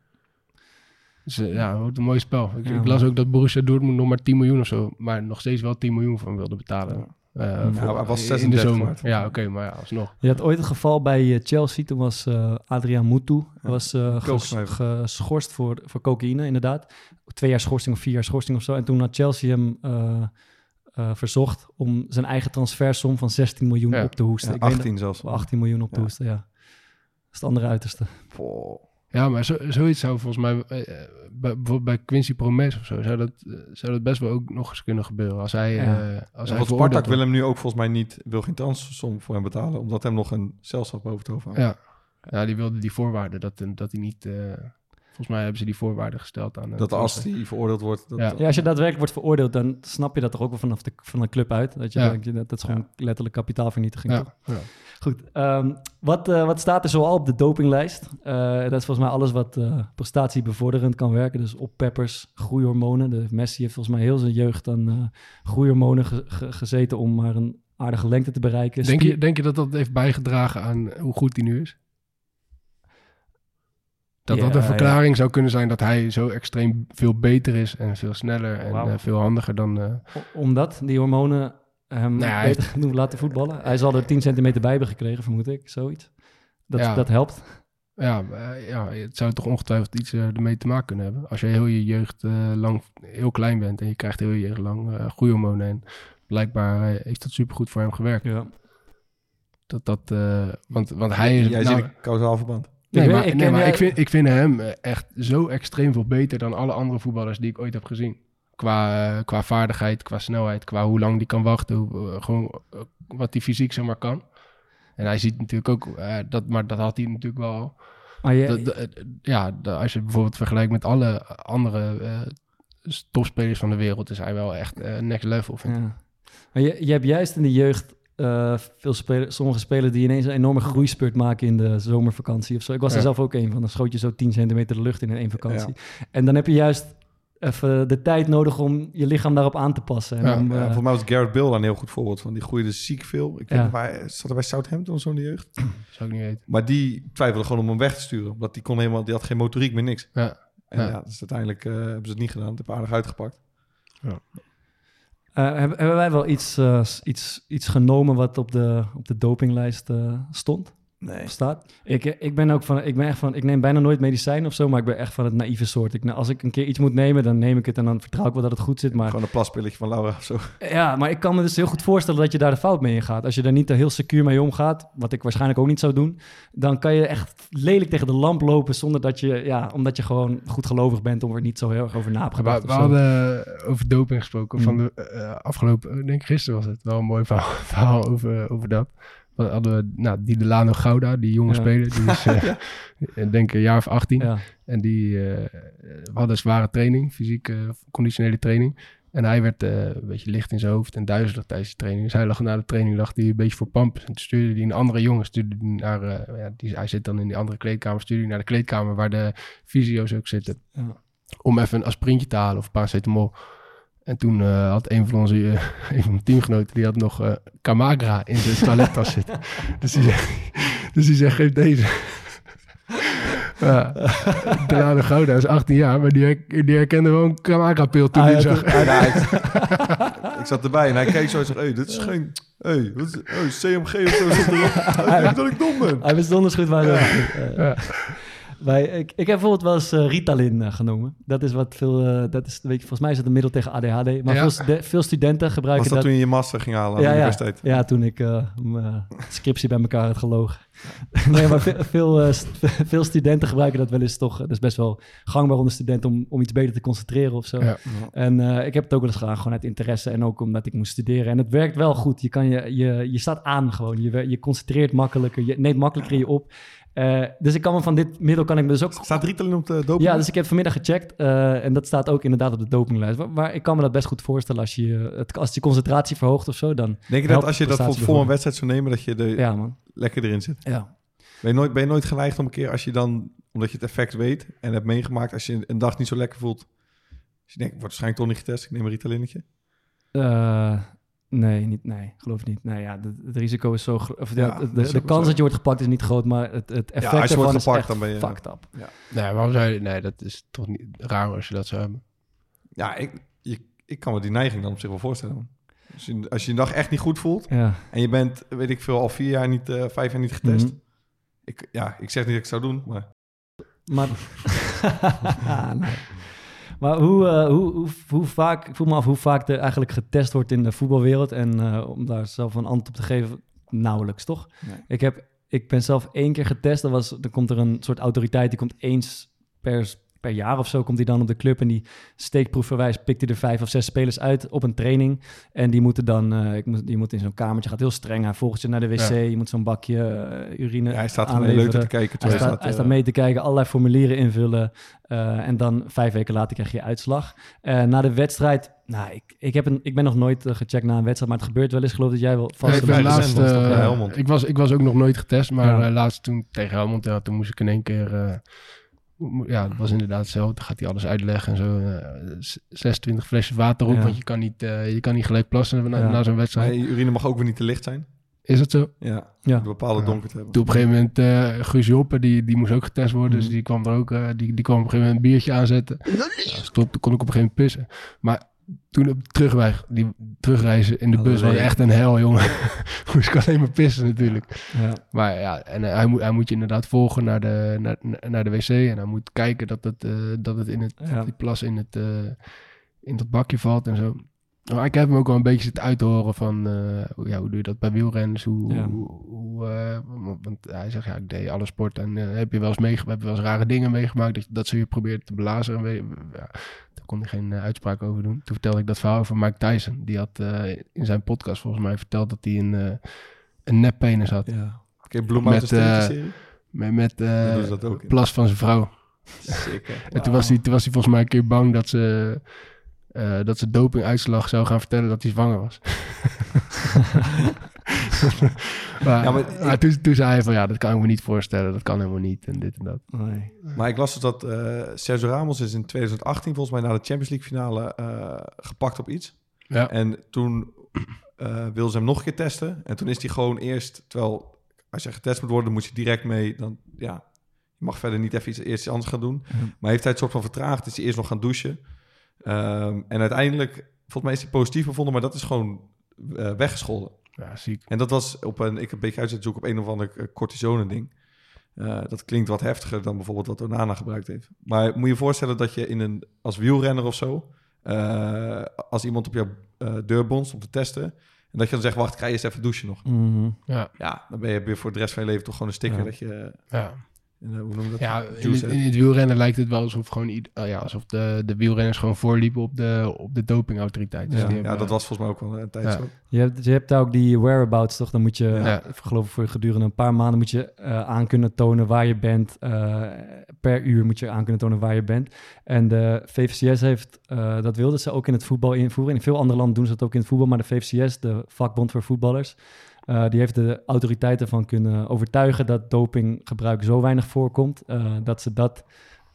Dus eh, ja, wordt een mooi spel. Ik, Ja, ik las ook dat Borussia Dortmund nog maar 10 miljoen of zo, maar nog steeds wel 10 miljoen van wilde betalen. Eh, hij was in de 36 zomer. Ja, oké, maar ja, alsnog. Je had ooit het geval bij eh, Chelsea. Toen was eh, Adriaan Mutu Ja, was, eh, ges- kookschrijver. geschorst voor, voor cocaïne, inderdaad. Twee jaar schorsing of vier jaar schorsing of zo. En toen had Chelsea hem eh, eh, verzocht om zijn eigen transfersom van 16 miljoen Ja. op te hoesten. Ja, Ik weet 18 zelfs. dat- 18 miljoen op te Ja. hoesten, ja. Dat is het andere uiterste. Boah. Ja, maar zo, zoiets zou volgens mij, eh, eh, bij, bijvoorbeeld bij Quincy Promes of zo, zou dat, eh, zou dat best wel ook nog eens kunnen gebeuren. Als hij, Ja. eh, als Ja, hij Spartak wil hem nu ook volgens mij niet, wil geen transfersom voor hem betalen, omdat hem nog een celstraf boven het hoofd hangt. Ja. ja, die wilde die voorwaarden, dat, dat hij niet... eh, volgens mij hebben ze die voorwaarden gesteld aan... Dat als hij veroordeeld wordt, dat, Ja. Ja, als je daadwerkelijk wordt veroordeeld, dan snap je dat toch ook wel vanaf de, van een club uit. Dat, je, dat, dat is gewoon letterlijk kapitaalvernietiging. ja. Goed, ehm, wat, eh, wat staat er zoal op de dopinglijst? Eh, dat is volgens mij alles wat eh, prestatiebevorderend kan werken. Dus oppeppers, groeihormonen. De Messi heeft volgens mij heel zijn jeugd aan groeihormonen ge- ge- gezeten om maar een aardige lengte te bereiken. Denk, je, denk je dat dat heeft bijgedragen aan hoe goed hij nu is? Dat Ja, dat een ja. verklaring zou kunnen zijn dat hij zo extreem veel beter is en veel sneller en veel handiger dan... Omdat die hormonen hem Nou ja, hij beter genoeg laten voetballen. Hij zal er 10 centimeter bij hebben gekregen, vermoed ik. Zoiets. Dat, Ja. dat helpt. Ja, eh, ja, het zou toch ongetwijfeld iets eh, ermee te maken kunnen hebben. Als je heel je jeugd eh, lang heel klein bent en je krijgt heel je jeugd lang eh groeihormonen en blijkbaar eh, heeft dat supergoed voor hem gewerkt. Ja. Dat dat, eh, want, want hij is... Jij nou, ziet een kausaal verband. nee, Ik maar, ik nee, ken maar jij- ik, vind, ik vind hem echt zo extreem veel beter dan alle andere voetballers die ik ooit heb gezien. Qua, qua vaardigheid, qua snelheid, qua hoe lang die kan wachten, hoe, eh, gewoon eh, wat die fysiek zomaar kan. En hij ziet natuurlijk ook, eh, dat, maar dat had hij natuurlijk wel. Maar je, Dat- dat- ja, als je bijvoorbeeld vergelijkt met alle andere eh, topspelers van de wereld, is hij wel echt eh, next level. Vind ik. Ja. Maar je, je hebt juist in de jeugd eh, veel spelers, sommige spelers die ineens een enorme groeispurt maken in de zomervakantie of zo. Ik was er zelf ook een van. Dan schoot je zo 10 centimeter de lucht in in één vakantie. En dan heb je juist even de tijd nodig om je lichaam daarop aan te passen. En Ja, om, Ja, eh, volgens mij was Garrett Bill een heel goed voorbeeld van. Die groeide ziek veel. Ik Ja. weet niet waar, zat hij bij Southampton of zo in de jeugd? Zou ik niet weten. Maar die twijfelde gewoon om hem weg te sturen. Omdat die kon helemaal, die had geen motoriek meer niks. Ja, En Ja. ja, dus uiteindelijk eh, hebben ze het niet gedaan. Het heeft aardig uitgepakt. hij Eh, hebben, hebben wij wel iets, iets, iets genomen wat op de, op de dopinglijst eh, stond? Nee. Staat? Ik, eh, ik ben ook van, ik ben echt van, ik neem bijna nooit medicijnen of zo, maar ik ben echt van het naïeve soort. Ik, als ik een keer iets moet nemen, dan neem ik het en dan vertrouw ik wel dat het goed zit. Maar Gewoon een plaspilletje van Laura of zo. ja, maar ik kan me dus heel goed voorstellen dat je daar de fout mee ingaat. Als je daar niet heel secuur mee omgaat, wat ik waarschijnlijk ook niet zou doen, dan kan je echt lelijk tegen de lamp lopen zonder dat je, ja, omdat je gewoon goed gelovig bent om er niet zo heel erg over na te We, gedacht. we zo. hadden over doping gesproken. Mm. Van de eh, afgelopen, ik denk gisteren was het, wel een mooi verhaal, verhaal over, over dat. Hadden we, nou, die Delano Gouda, die jonge Ja. speler, die is, ik denk een jaar of 18. Ja, En die eh, we hadden zware training, fysieke, conditionele training. En hij werd eh, een beetje licht in zijn hoofd en duizelig tijdens de training. Dus hij lag na de training lag hij een beetje voor pampers. En toen stuurde hij een andere jongen, stuurde die naar, ja, die, hij zit dan in die andere kleedkamer, stuurde hij naar de kleedkamer waar de fysio's ook zitten. Om even een aspirintje te halen of paracetamol. En toen eh, had een van onze eh, een van mijn teamgenoten, die had nog eh Camagra in zijn toilettas zitten. Dus die zegt, dus die zegt geef deze. Ja, Delano Gouda is 18 jaar, maar die, her- die herkende wel een Camagra-pil toen Ah, hij zag. ik, ik zat erbij en hij keek zo en zei... Hey, dit is geen... Hey, wat is, oh, CMG of zo zit erop. Ik denk dat ik dom ben. Hij wist donders goed waar hij Ja. Wij, ik, ik heb bijvoorbeeld wel eens eh, Ritalin eh, genomen. Dat is wat veel, eh, dat is, weet je, volgens mij is het een middel tegen ADHD. Maar Ja. veel, stu- veel studenten Was gebruiken dat dat. toen je je master ging halen aan ja, de ja, universiteit? ja, toen ik mijn scriptie bij elkaar had gelogen. nee, maar veel, veel, st- veel studenten gebruiken dat wel eens toch. Dat is best wel gangbaar onder studenten om, om iets beter te concentreren of zo. Ja. En ik heb het ook wel eens gedaan, gewoon uit interesse en ook omdat ik moest studeren. En het werkt wel goed. Je, kan je, je, je staat aan gewoon. Je, je concentreert makkelijker. Je neemt makkelijker in je op. Eh, dus ik kan me van dit middel kan ik me dus ook... Staat Ritalin op de doping? Ja, dus ik heb vanmiddag gecheckt eh, en dat staat ook inderdaad op de dopinglijst. Maar, maar ik kan me dat best goed voorstellen als je, het, als je concentratie verhoogt of zo, dan... Denk je dat als je dat voor, een wedstrijd zou nemen, dat je er Ja, man. lekker erin zit? Ja. Ben je, nooit, ben je nooit geneigd om een keer als je dan, omdat je het effect weet en hebt meegemaakt, als je een dag niet zo lekker voelt, als je denkt, ik word waarschijnlijk toch niet getest, ik neem een Ritalinnetje. Eh, nee, niet, nee, geloof niet. Nee, ja, de- het risico is zo groot. Of ja, Ja, de, is de kans zo. dat je wordt gepakt is niet groot, maar het, het effect als je ervan wordt is gepakt, echt dan ben je- fucked up. Nee, waarom zou je... Nee, dat is toch niet raar als je dat zou hebben. Ja, ik, je, ik kan me die neiging dan op zich wel voorstellen. Als je, als je een dag echt niet goed voelt Ja. en je bent, weet ik veel, al vier jaar niet, eh, vijf jaar niet getest. Mhm. ik, ja, ik zeg niet dat ik het zou doen, maar Maar, nee. Maar hoe, eh, hoe, hoe, hoe vaak, ik voel me af hoe vaak er eigenlijk getest wordt in de voetbalwereld. En eh, om daar zelf een antwoord op te geven, nauwelijks, toch? Nee. Ik, heb, ik ben zelf één keer getest. Dat was, dan komt er een soort autoriteit, die komt eens per, per jaar of zo, komt hij dan op de club. En die steekproefverwijs pikt hij er vijf of zes spelers uit op een training. En die moeten dan, eh, ik moet, die moet in zo'n kamertje, gaat heel streng. Hij volgt je naar de wc, Ja. je moet zo'n bakje eh, urine ja, hij staat er aanleveren. leuter te kijken. Hij staat, hij eh, staat mee te kijken, allerlei formulieren invullen. eh, en dan vijf weken later krijg je je uitslag. Eh, na de wedstrijd, nou, ik, ik, heb een, ik ben nog nooit eh, gecheckt na een wedstrijd, maar het gebeurt wel eens. Ik geloof dat jij wel vast... ik, de laatst, eh, Helmond. ik, was, ik was ook nog nooit getest, maar Ja. eh, laatst toen tegen Helmond, ja, toen moest ik in één keer... eh, ja, het was inderdaad hetzelfde. Dan gaat hij alles uitleggen en zo. eh, s- 26 flesjes water op, Ja. want je kan, niet, eh, je kan niet gelijk plassen na, Ja. na zo'n wedstrijd. urine mag ook weer niet te licht zijn. Is dat zo? Ja, Ja. een bepaalde Ja. donker te hebben. Toen op een gegeven moment uh, Guus Joppe, die, die moest ook getest worden. Mhm. Dus die kwam er ook, eh, die, die kwam op een gegeven moment een biertje aanzetten. Ja, stop, toen kon ik op een gegeven moment pissen. Maar toen op terugweg, die terugreizen in de bus was echt een hel, jongen. moest ik alleen maar pissen natuurlijk. Ja. Maar ja, en hij, moet, hij moet je inderdaad volgen naar de, naar, naar de wc. En hij moet kijken dat het, eh, dat het in het, Ja. die plas in het, eh, in dat bakje valt en zo. Maar ik heb hem ook wel een beetje zitten uithoren van, eh, ja, hoe doe je dat bij wielrenners? Hoe, Ja. hoe, hoe, eh, want hij zegt, ja, ik deed alle sport en eh, heb je wel eens, meege- heb je wel eens rare dingen meegemaakt dat, dat ze je probeert te blazen? En we- ja, daar kon hij geen uitspraak over doen. Toen vertelde ik dat verhaal over Mike Tyson. Die had in zijn podcast volgens mij verteld dat hij een, een neppenis had. Ja. Oké, Mountain Met. Met, met plas van zijn vrouw. Hè? En toen was, hij, toen was hij volgens mij een keer bang dat ze, eh dat ze dopinguitslag zou gaan vertellen dat hij zwanger was. maar Ja, maar maar toen, toen zei hij van ja, dat kan ik me niet voorstellen. Dat kan helemaal niet en dit en dat. Nee. Maar ik las dus dat eh Sergio Ramos is in 2018 volgens mij na de Champions League finale eh, gepakt op iets. Ja. En toen eh wilden ze hem nog een keer testen. En toen is hij gewoon eerst, terwijl als je getest moet worden, dan moet je direct mee. Dan, ja, je mag verder niet even iets, eerst iets anders gaan doen. Ja. Maar heeft hij het soort van vertraagd, is hij eerst nog gaan douchen. Ehm, en uiteindelijk volgens mij is hij positief bevonden, maar dat is gewoon eh, weggescholden. Ja, ziek. En dat was op een, ik heb een beetje uit zitten zoeken op een of ander eh, cortisone ding. Eh, dat klinkt wat heftiger dan bijvoorbeeld wat Onana gebruikt heeft. Maar moet je je voorstellen dat je in een, als wielrenner of zo, eh, als iemand op jouw eh, deur bonst om te testen, en dat je dan zegt, wacht, ik ga eerst even douchen nog. Mhm. Ja, Ja, dan ben je weer voor de rest van je leven toch gewoon een sticker Ja. dat je, ja. Eh, hoe noem je dat? ja in, het, hebt. in het wielrennen lijkt het wel alsof, gewoon, oh ja, alsof de, de wielrenners gewoon voorliepen op de, op de dopingautoriteit. Dus ja, ja, dat was volgens mij ook wel een tijd Ja. zo. Je hebt, je hebt daar ook die whereabouts, toch? Dan moet je, Ja. geloof ik, voor gedurende een paar maanden moet je eh, aan kunnen tonen waar je bent. Eh, per uur moet je aan kunnen tonen waar je bent. En de VVCS heeft, eh, dat wilden ze ook in het voetbal invoeren. In veel andere landen doen ze dat ook in het voetbal. Maar de VVCS, de vakbond voor voetballers, eh, die heeft de autoriteiten van kunnen overtuigen dat dopinggebruik zo weinig voorkomt, eh, dat, ze dat,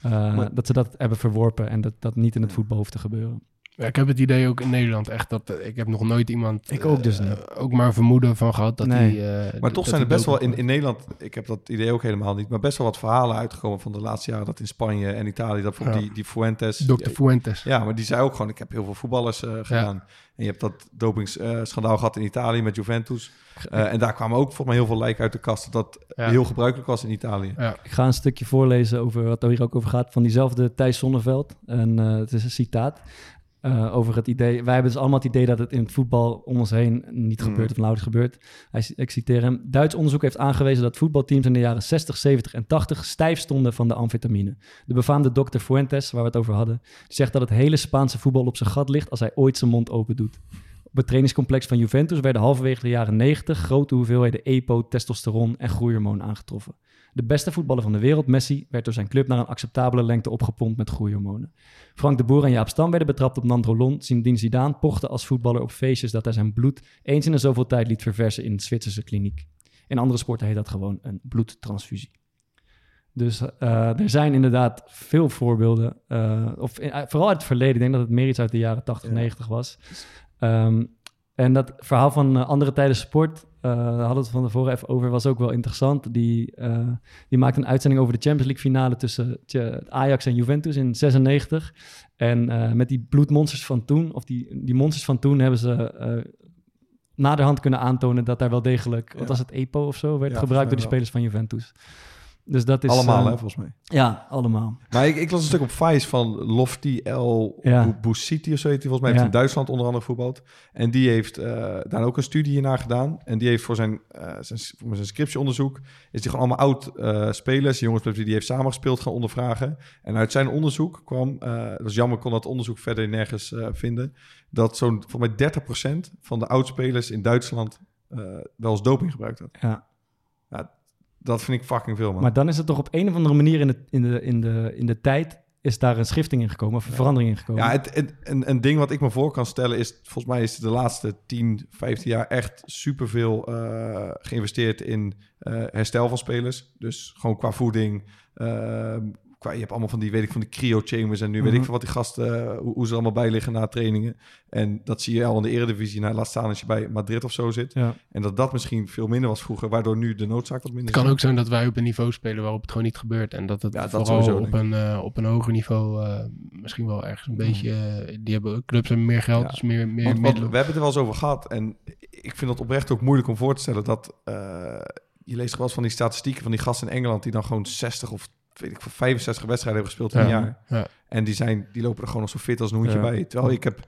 eh, Maar- dat ze dat hebben verworpen en dat dat niet in het voetbal hoeft te gebeuren. Ja, ik heb het idee ook in Nederland echt dat eh, ik heb nog nooit iemand Ik ook dus eh, niet. ook maar een vermoeden van gehad dat Nee. hij eh, Maar toch zijn er best wel in, in Nederland, ik heb dat idee ook helemaal niet, maar best wel wat verhalen uitgekomen van de laatste jaren dat in Spanje en Italië, dat Ja. die, die Fuentes. Dr. Fuentes. Ja, maar die zei ook gewoon, ik heb heel veel voetballers eh, gedaan. En je hebt dat dopingsschandaal gehad in Italië met Juventus. Eh, en daar kwamen ook volgens mij heel veel lijken uit de kast. Dat dat Ja. heel gebruikelijk was in Italië. Ja. Ik ga een stukje voorlezen over wat er hier ook over gaat van diezelfde Thijs Zonneveld. En eh, het is een citaat eh, over het idee. Wij hebben dus allemaal het idee dat het in het voetbal om ons heen niet Mm. gebeurt of nauwelijks gebeurt. Hij, ik citeer hem. Duits onderzoek heeft aangewezen dat voetbalteams in de jaren 60, 70 en 80 stijf stonden van de amfetamine. De befaamde dokter Fuentes, waar we het over hadden, die zegt dat het hele Spaanse voetbal op zijn gat ligt als hij ooit zijn mond open doet. Op het trainingscomplex van Juventus werden halverwege de jaren 90 grote hoeveelheden EPO, testosteron en groeihormoon aangetroffen. De beste voetballer van de wereld, Messi, werd door zijn club naar een acceptabele lengte opgepompt met groeihormonen. Frank de Boer en Jaap Stam werden betrapt op Nandrolon. Zinedine Zidane pochte als voetballer op feestjes dat hij zijn bloed eens in de zoveel tijd liet verversen in een Zwitserse kliniek. In andere sporten heet dat gewoon een bloedtransfusie. Dus eh, er zijn inderdaad veel voorbeelden, eh, of in- eh, vooral uit het verleden. Ik denk dat het meer iets uit de jaren 80, Ja. 90 was. Ehm, en dat verhaal van eh, andere tijden sport, eh, daar hadden we het van tevoren even over, was ook wel interessant. Die, eh, die maakte een uitzending over de Champions League finale tussen Ajax en Juventus in 96. En met die bloedmonsters van toen, of die, die monsters van toen, hebben ze naderhand kunnen aantonen dat daar wel degelijk, wat Ja. was het, EPO of zo, werd Ja, gebruikt door die volgens spelers van Juventus. Dus dat is... Allemaal, eh, hè, volgens mij. Ja, allemaal. Maar ik, ik las een stuk op Vice van Lofty El Ja. Of zo heet hij. Volgens mij heeft Ja. in Duitsland onder andere voetbald. En die heeft eh, daar ook een studie hiernaar gedaan. En die heeft voor zijn, eh zijn, voor zijn scriptieonderzoek... is die gewoon allemaal oud-spelers, jongens die hij heeft samengespeeld, gaan ondervragen. En uit zijn onderzoek kwam... eh dat was jammer, kon dat onderzoek verder nergens eh, vinden... dat zo'n, voor mij 30% van de oudspelers in Duitsland... eh, wel eens doping gebruikt had. Ja. Dat vind ik fucking veel, man. Maar dan is het toch op een of andere manier in de, in de, in de, in de tijd... is daar een schifting in gekomen of een verandering in gekomen. Ja, het, het- een, een ding wat ik me voor kan stellen is... volgens mij is de laatste 10, 15 jaar echt superveel eh geïnvesteerd in eh, herstel van spelers. Dus gewoon qua voeding. eh, qua, je hebt allemaal van die, weet ik, van die cryo-chambers... en nu weet ik Mhm. van wat die gasten, eh, hoe, hoe ze allemaal bij liggen na trainingen. En dat zie je al in de eredivisie. Nou, laat staan als je bij Madrid of zo zit. Ja. En dat dat misschien veel minder was vroeger... waardoor nu de noodzaak wat minder Het kan is. ook zijn dat wij op een niveau spelen waarop het gewoon niet gebeurt. En dat het Ja, dat vooral op, een, eh, op een hoger niveau eh, misschien wel ergens een beetje... eh, die hebben, clubs hebben meer geld, Ja. dus meer, meer Want, middelen. we hebben het er wel eens over gehad. En ik vind het oprecht ook moeilijk om voor te stellen dat... je leest eens van die statistieken van die gasten in Engeland... die dan gewoon 60 of weet ik, veel, 65 wedstrijden hebben gespeeld in een jaar. Ja. En die, zijn, die lopen er gewoon nog zo fit als een hoentje bij. Terwijl ik heb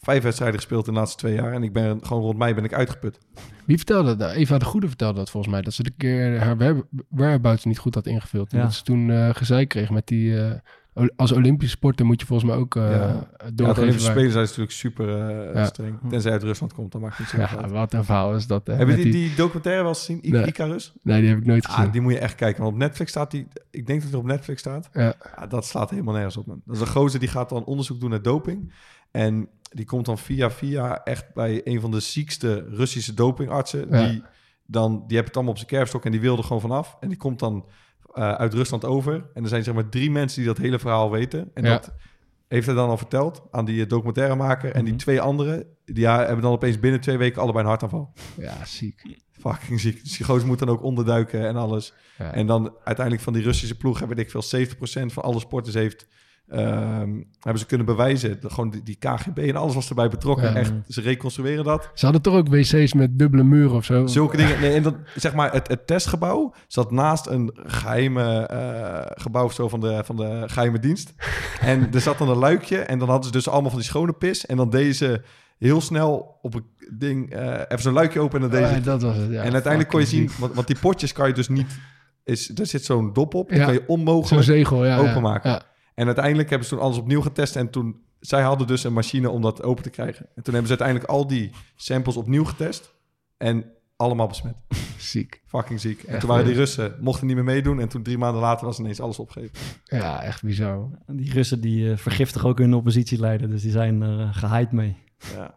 vijf wedstrijden gespeeld in de laatste twee jaar... en ik ben gewoon rond mei ben ik uitgeput. Wie vertelde dat? Eva de Goede vertelde dat volgens mij. Dat ze de keer haar where- whereabouts niet goed had ingevuld. En Ja. dat ze toen eh gezeik kreeg met die... eh, als Olympische sporter moet je volgens mij ook eh Ja. Ja, de. Olympische Spelen zijn natuurlijk super eh, Ja. streng. Tenzij uit Rusland komt, dan maakt het niet zo ja, uit. wat een verhaal is dat. hè, Hebben die, die documentaire wel eens gezien? I- Nee. Icarus? Nee, die heb ik nooit gezien. Ah, die moet je echt kijken. Want op Netflix staat die... Ik denk dat het op Netflix staat. Ja. Ja, dat slaat helemaal nergens op, man. Dat is een gozer die gaat dan onderzoek doen naar doping. En die komt dan via via echt bij een van de ziekste Russische dopingartsen. Ja. Die, dan, die hebben het allemaal op zijn kerfstok en die wil er gewoon vanaf. En die komt dan eh, uit Rusland over. En er zijn zeg maar drie mensen die dat hele verhaal weten. En Ja. dat heeft hij dan al verteld aan die eh, documentairemaker. En die Mhm. twee anderen, die ja, hebben dan opeens binnen twee weken allebei een hartaanval. Ja, ziek. Fucking ziek. Dus die moet dan ook onderduiken en alles. Ja. En dan uiteindelijk van die Russische ploeg, heb ik veel, 70% van alle sporters heeft ehm, hebben ze kunnen bewijzen. Gewoon die, die KGB en alles was erbij betrokken. Ja. Echt, ze reconstrueren dat. Ze hadden toch ook wc's met dubbele muren of zo? Zulke dingen. Nee, en dat, zeg maar, het, het testgebouw zat naast een geheime eh, gebouw of zo van de, van de geheime dienst. En er zat dan een luikje. En dan hadden ze dus allemaal van die schone pis. En dan deden ze heel snel op een ding eh, even zo'n luikje open. En dan deden Ja, ze dat was het, ja. en uiteindelijk kon je zien, want, want die potjes kan je dus niet. Is, er zit zo'n dop op, die Ja. kan je onmogelijk zegel, ja. ja. openmaken. En uiteindelijk hebben ze toen alles opnieuw getest. En toen, zij hadden dus een machine om dat open te krijgen. En toen hebben ze uiteindelijk al die samples opnieuw getest. En allemaal besmet. Ziek. Fucking ziek. En Echt, toen waren die? Russen, mochten niet meer meedoen. En toen drie maanden later was ineens alles opgegeven. Ja, echt bizar. Die Russen die eh, vergiftigen ook hun oppositieleider, dus die zijn er uh, gehyped mee. Ja.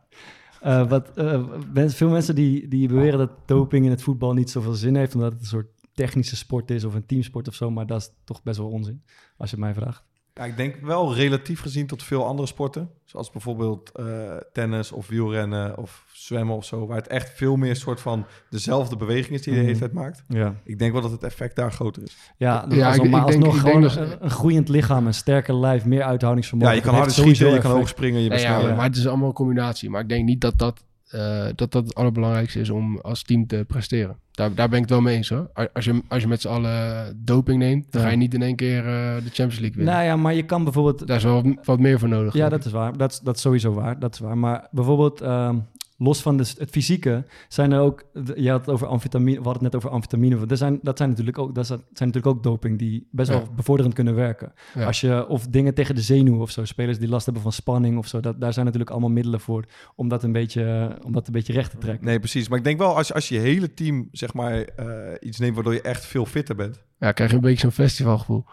Uh, wat, uh, veel mensen die, die beweren dat doping in het voetbal niet zoveel zin heeft, omdat het een soort technische sport is of een teamsport of zo, maar dat is toch best wel onzin, als je het mij vraagt. Ja, ik denk wel relatief gezien tot veel andere sporten. Zoals bijvoorbeeld uh, tennis of wielrennen of zwemmen of zo. Waar het echt veel meer soort van dezelfde beweging is die je de hele tijd maakt. Ja. Ik denk wel dat het effect daar groter is. Ja, Ja, als, ik- ik denk- alsnog ik gewoon denk een, een groeiend lichaam, een sterker lijf, meer uithoudingsvermogen. Ja, je kan harder heeft schieten, je kan hoog springen, je bent Nee, ja, sneller. maar het is allemaal een combinatie. Maar ik denk niet dat dat, eh, dat, dat het allerbelangrijkste is om als team te presteren. Daar, daar ben ik het wel mee eens hoor. Als je, als je met z'n allen doping neemt, dan ga je niet in één keer eh, de Champions League winnen. Nou ja, maar je kan bijvoorbeeld Daar is wel wat, meer voor nodig. Ja, dat is waar. Dat is, dat is sowieso waar. Dat is waar. Maar bijvoorbeeld, ehm, los van de, het fysieke, zijn er ook... Je had het over amfetamine, we hadden het net over amfetamine. Dat zijn, dat zijn, natuurlijk, ook, dat zijn natuurlijk ook doping die best Ja. wel bevorderend kunnen werken. Ja. Als je, of dingen tegen de zenuw of zo, spelers die last hebben van spanning of zo, dat, daar zijn natuurlijk allemaal middelen voor om dat een beetje, om dat een beetje recht te trekken. Nee, precies. Maar ik denk wel, als, je- als je je hele team zeg maar eh, iets neemt waardoor je echt veel fitter bent. Ja, krijg je een beetje zo'n festivalgevoel.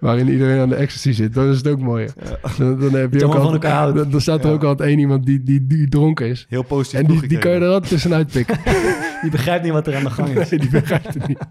Waarin iedereen aan de ecstasy zit. Dat is het ook mooi. Dan, dan heb je ook houdt. dan, dan staat er Ja. ook altijd één iemand die, die, die dronken is. Heel positief En die, die kan je er altijd tussenuit pikken. Die begrijpt niet wat er aan de gang is. Nee, die begrijpt het niet.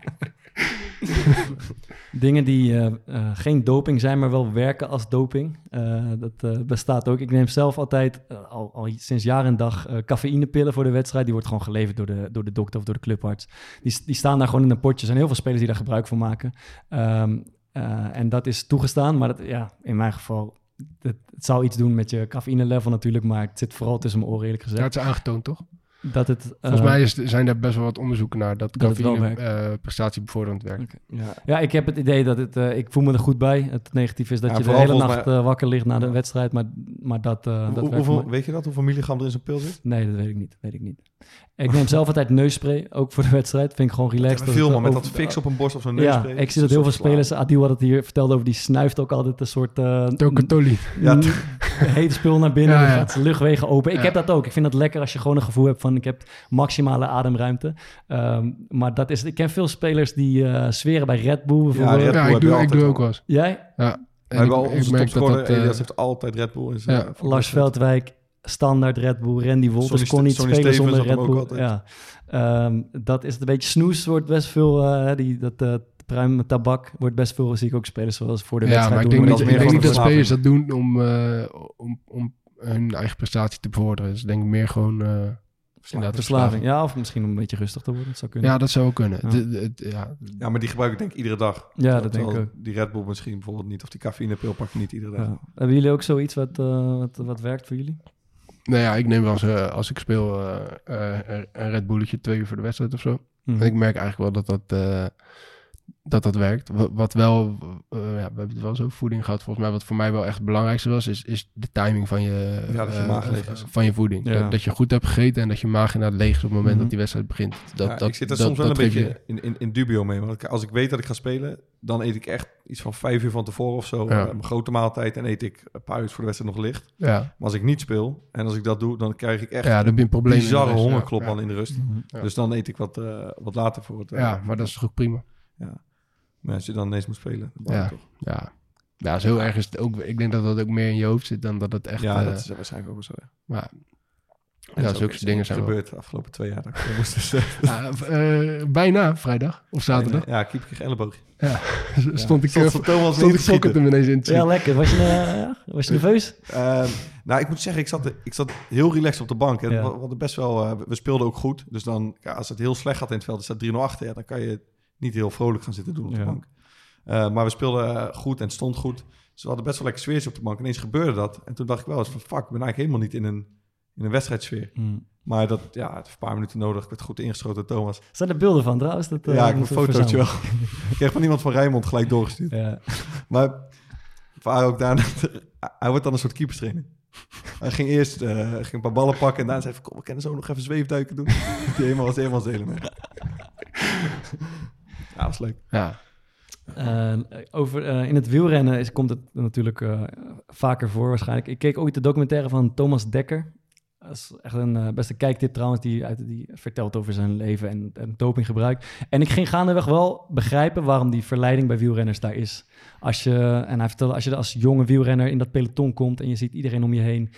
Dingen die eh, eh, geen doping zijn, maar wel werken als doping. Eh, dat eh, bestaat ook. Ik neem zelf altijd, al, al sinds jaar en dag, eh, cafeïnepillen voor de wedstrijd. Die wordt gewoon geleverd door de, door de dokter of door de clubarts. Die, die staan daar gewoon in een potje. Er zijn heel veel spelers die daar gebruik van maken. Ehm, eh, en dat is toegestaan, maar dat, ja, in mijn geval... Het, het zou iets doen met je cafeïne-level natuurlijk, maar het zit vooral tussen mijn oren eerlijk Ja, gezegd. het is aangetoond, toch? dat het, Volgens eh, mij is, zijn er best wel wat onderzoeken naar dat Dat cafeïne werkt. eh prestatiebevorderend werkt. Ja. Ja, ik heb het idee dat het... eh, ik voel me er goed bij. Het negatief is dat Ja, je de hele nacht mij- wakker ligt na de wedstrijd. Maar, maar dat, dat Hoe- hoeveel, weet je dat? Hoeveel milligram er in zo'n pil zit? Nee, dat weet ik niet. Weet ik niet. Ik neem zelf altijd neusspray, ook voor de wedstrijd. Vind ik gewoon relaxed. Ja, Dat veel het, man, met eh, dat fix op een borst of zo'n Ja, neusspray. ik zie dat heel veel spelers... Adil had het hier verteld over, die snuift ook altijd een soort... eh, Tokatoli. Ja, heet spul naar binnen, Ja, ja. gaat luchtwegen open. Ik Ja. heb dat ook. Ik vind het lekker als je gewoon een gevoel hebt van... ik heb maximale ademruimte. Ehm, maar dat is... Ik ken veel spelers die eh zweren bij Red Bull bijvoorbeeld. Red Bull Ja, ik doe, ik altijd doe ook wel. eens. Jij? Ja. We En hebben al onze merk dat dat... heeft altijd Red Bull in zijn... ja. Lars. Veldwijk, standaard Red Bull. Randy Wolters Sonny kon niet Sonny spelen Stevens zonder Red hem ook Bull. altijd. Ja. Ehm, dat is het een beetje snoes, wordt best veel, eh, die, dat eh pruim tabak wordt best veel, zie ik ook spelers zoals voor de Ja, wedstrijd maar ik doen. denk, dat ik meer denk niet dat spelers dat doen om, eh, om, om hun eigen prestatie te bevorderen. Dus ik denk meer gewoon... eh, inderdaad, verslaving. Ja, of misschien om een beetje rustig te worden. Dat zou kunnen. Ja, dat zou wel kunnen. Ja. De- ja, Ja, maar die gebruik ik denk ik iedere dag. Ja, dat denk ik ook. Die Red Bull misschien bijvoorbeeld niet. Of die cafeïnepil pak je niet iedere dag. Ja. Hebben jullie ook zoiets wat, eh, wat, wat werkt voor jullie? Nou ja, ik neem wel eens, eh, als ik speel, eh, eh, een Red Bulletje twee uur voor de wedstrijd of zo. Mhm. En ik merk eigenlijk wel dat dat, dat, dat werkt. Wa- Wat wel, eh, ja, we hebben het wel zo voeding gehad. Volgens mij wat voor mij wel echt het belangrijkste was, is, is de timing van je, Ja, dat je eh, maag leeg is. van je voeding. Ja. Dat, dat je goed hebt gegeten en dat je maag inderdaad leeg is op het moment Mhm. dat die wedstrijd begint. Dat, Ja, dat, ik zit er dat- soms wel een beetje je- in, in, in dubio mee. Want ik- als ik weet dat ik ga spelen, dan eet ik echt iets van vijf uur van tevoren of zo. Ja. eh, een grote maaltijd en eet ik een paar uur voor de wedstrijd nog licht. Ja, Maar als ik niet speel en als ik dat doe, dan krijg ik echt ja dan heb je een probleem. in de bizarre ja. hongerklop Ja. al in de rust. Mhm. Ja. Dus dan eet ik wat, eh, wat later voor het... Ja, maar dat is toch ook prima. Maar als je dan ineens moet spelen, dan Ja. toch. Ja. ja, zo erg is het ook. Ik denk dat dat ook meer in je hoofd zit dan dat het echt... ja, eh, dat is waarschijnlijk ook wel zo. Ja. maar, En ja, zulke is dingen zijn gebeurd de afgelopen twee jaar. Dat ik moest dus, eh, Ja, eh, bijna vrijdag of zaterdag. Ja, keep ik elleboogje. Stond ik, Stond eh, voor Thomas stond ik sokken hem ineens in Ja, lekker. Was je, eh, was je nerveus? Ehm, nou, ik moet zeggen, ik zat, ik zat heel relaxed op de bank. En Ja. we, best wel, eh, we speelden ook goed. Dus dan, ja, als het heel slecht gaat in het veld, er staat 3-0 achter. Ja, dan kan je niet heel vrolijk gaan zitten doen op de Ja. bank. Eh, maar we speelden eh, goed en het stond goed. Dus we hadden best wel lekker sfeertje op de bank. Ineens gebeurde dat. En toen dacht ik wel eens van, fuck, ik ben eigenlijk helemaal niet in een, in een wedstrijdsfeer. Mm. Maar dat, ja, het een paar minuten nodig. Ik werd goed ingeschoten door Thomas. Zijn er beelden van trouwens? Dat, eh, ja, ik heb een fotootje wel. ik kreeg van iemand van Rijnmond gelijk doorgestuurd. Ja. Maar waren ook daar. hij wordt dan een soort keeperstrainer. Hij ging eerst ging een paar ballen pakken en daarna zei hij: Kom, we kunnen zo nog even zweefduiken doen. Die helemaal was helemaal zelen. Ja, was leuk. Ja, over, eh, in het wielrennen is, komt het natuurlijk eh, vaker voor waarschijnlijk. Ik keek ooit de documentaire van Thomas Dekker. Dat is echt een eh, beste kijktip trouwens, die, uit, die vertelt over zijn leven en, en dopinggebruik. En ik ging gaandeweg wel begrijpen waarom die verleiding bij wielrenners daar is. Als je, en hij vertelde, als je als jonge wielrenner in dat peloton komt en je ziet iedereen om je heen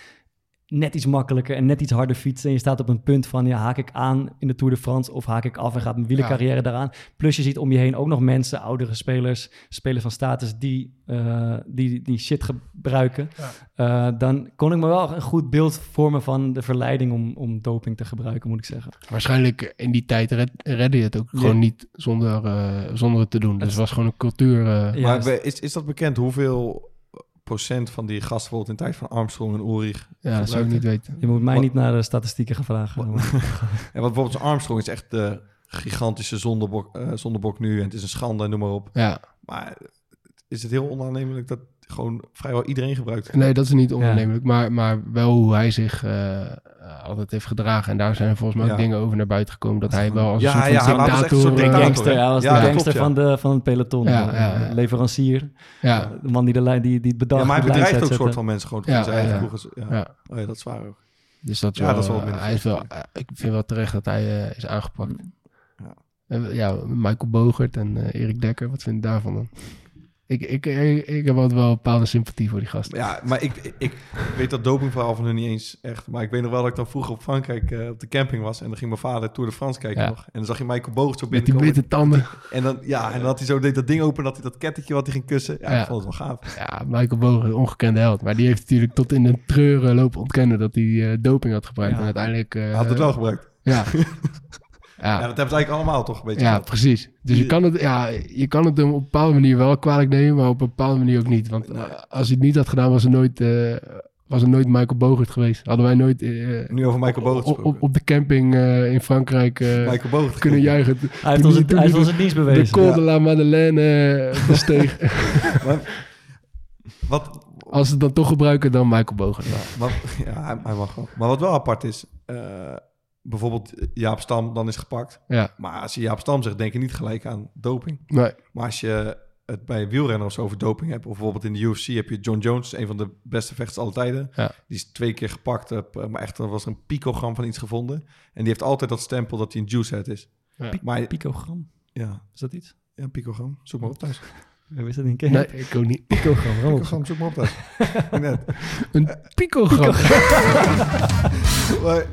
net iets makkelijker en net iets harder fietsen. En je staat op een punt van, ja, haak ik aan in de Tour de France of haak ik af en gaat mijn wielercarrière daaraan. Plus je ziet om je heen ook nog mensen, oudere spelers, spelers van status, die eh, die, die shit gebruiken. Eh, dan kon ik me wel een goed beeld vormen van de verleiding om, om doping te gebruiken, moet ik zeggen. waarschijnlijk in die tijd red, redde je het ook Ja. gewoon niet zonder, eh, zonder het te doen. Dus het was gewoon een cultuur. eh, Ja, maar is, is dat bekend hoeveel van die gasten bijvoorbeeld in de tijd van Armstrong en Ulrich... ja, dat zou ik niet weten. Je moet mij Wat- niet naar de statistieken gaan vragen. En wat bijvoorbeeld Armstrong is echt de gigantische zondebok, eh, zondebok nu. En het is een schande en noem maar op. Ja, Maar is het heel onaannemelijk dat gewoon vrijwel iedereen gebruikt? nee, dat is niet ondernemelijk. Maar, maar wel hoe hij zich eh, eh, altijd heeft gedragen. En daar zijn volgens mij ook Ja. dingen over naar buiten gekomen. Dat hij wel als Ja, een soort ja, van dictator... eh, dictator. gangster, hij was Ja, de gangster klopt, ja. van, de, van het peloton. Ja, ja, ja. Leverancier. ja, De man die, de lijn, die, die bedacht Ja, maar hij bedreigt ook een soort van mensen gewoon. Ja, Ja, zijn eigen ja. ja. ja. Oh ja, dat is waar ook. Dus dat, Ja, wel, dat is wel eh, minder hij is wel, eh, ik vind wel terecht dat hij eh, is aangepakt. Ja. En, ja, Michael Bogert en eh, Erik Dekker, wat vind je daarvan dan? Ik, ik, ik, ik heb altijd wel een bepaalde sympathie voor die gasten. Ja, maar ik, ik, ik weet dat dopingverhaal van hun niet eens echt. Maar ik weet nog wel dat ik dan vroeger op Frankrijk eh, op de camping was. En dan ging mijn vader Tour de France kijken Ja. nog. En dan zag je Michael Bogert zo Met die witte tanden. En dan, ja, en dan had hij zo deed dat ding open, dat hij dat kettetje wat hij ging kussen. Ja, Ja. ik vond het wel gaaf. Ja, Michael Bogert, ongekende held. Maar die heeft natuurlijk tot in de treuren lopen ontkennen dat hij eh, doping had gebruikt. Ja. En uiteindelijk... eh, had het wel gebruikt. Ja. Ja, ja. dat hebben ze eigenlijk allemaal toch een beetje Ja, gehad. precies. Dus je kan, het, ja, je kan het hem op een bepaalde manier wel kwalijk nemen, maar op een bepaalde manier ook niet. Want eh, als hij het niet had gedaan, was er nooit, eh, was er nooit Michael Bogert geweest. Hadden wij nooit eh, Nu over Michael Bogert op, op, de camping eh, in Frankrijk eh, Michael Bogert. kunnen juichen. Hij heeft ons, toen hij heeft die ons het dienst De bewezen. Col de la Madeleine besteeg. Wat, Als ze het dan toch gebruiken, dan Michael Bogert. Ja. wat, ja, hij, hij mag wel. Maar wat wel apart is, eh, bijvoorbeeld Jaap Stam dan is gepakt. ja, Maar als je Jaap Stam zegt, denk je niet gelijk aan doping. nee. Maar als je het bij wielrenners over doping hebt, of bijvoorbeeld in de UFC heb je John Jones, een van de beste vechters aller tijden. Ja. Die is twee keer gepakt, op, eh, maar echt, er was er een picogram van iets gevonden. En die heeft altijd dat stempel dat hij een juicehead is. Ja. Maar Picogram, ja, is dat iets? ja, picogram. Zoek maar op thuis. We wisten dat niet. nee, ik ook niet. Picogram? Picogram, zoek maar op. Ik net. Een picogram. maar,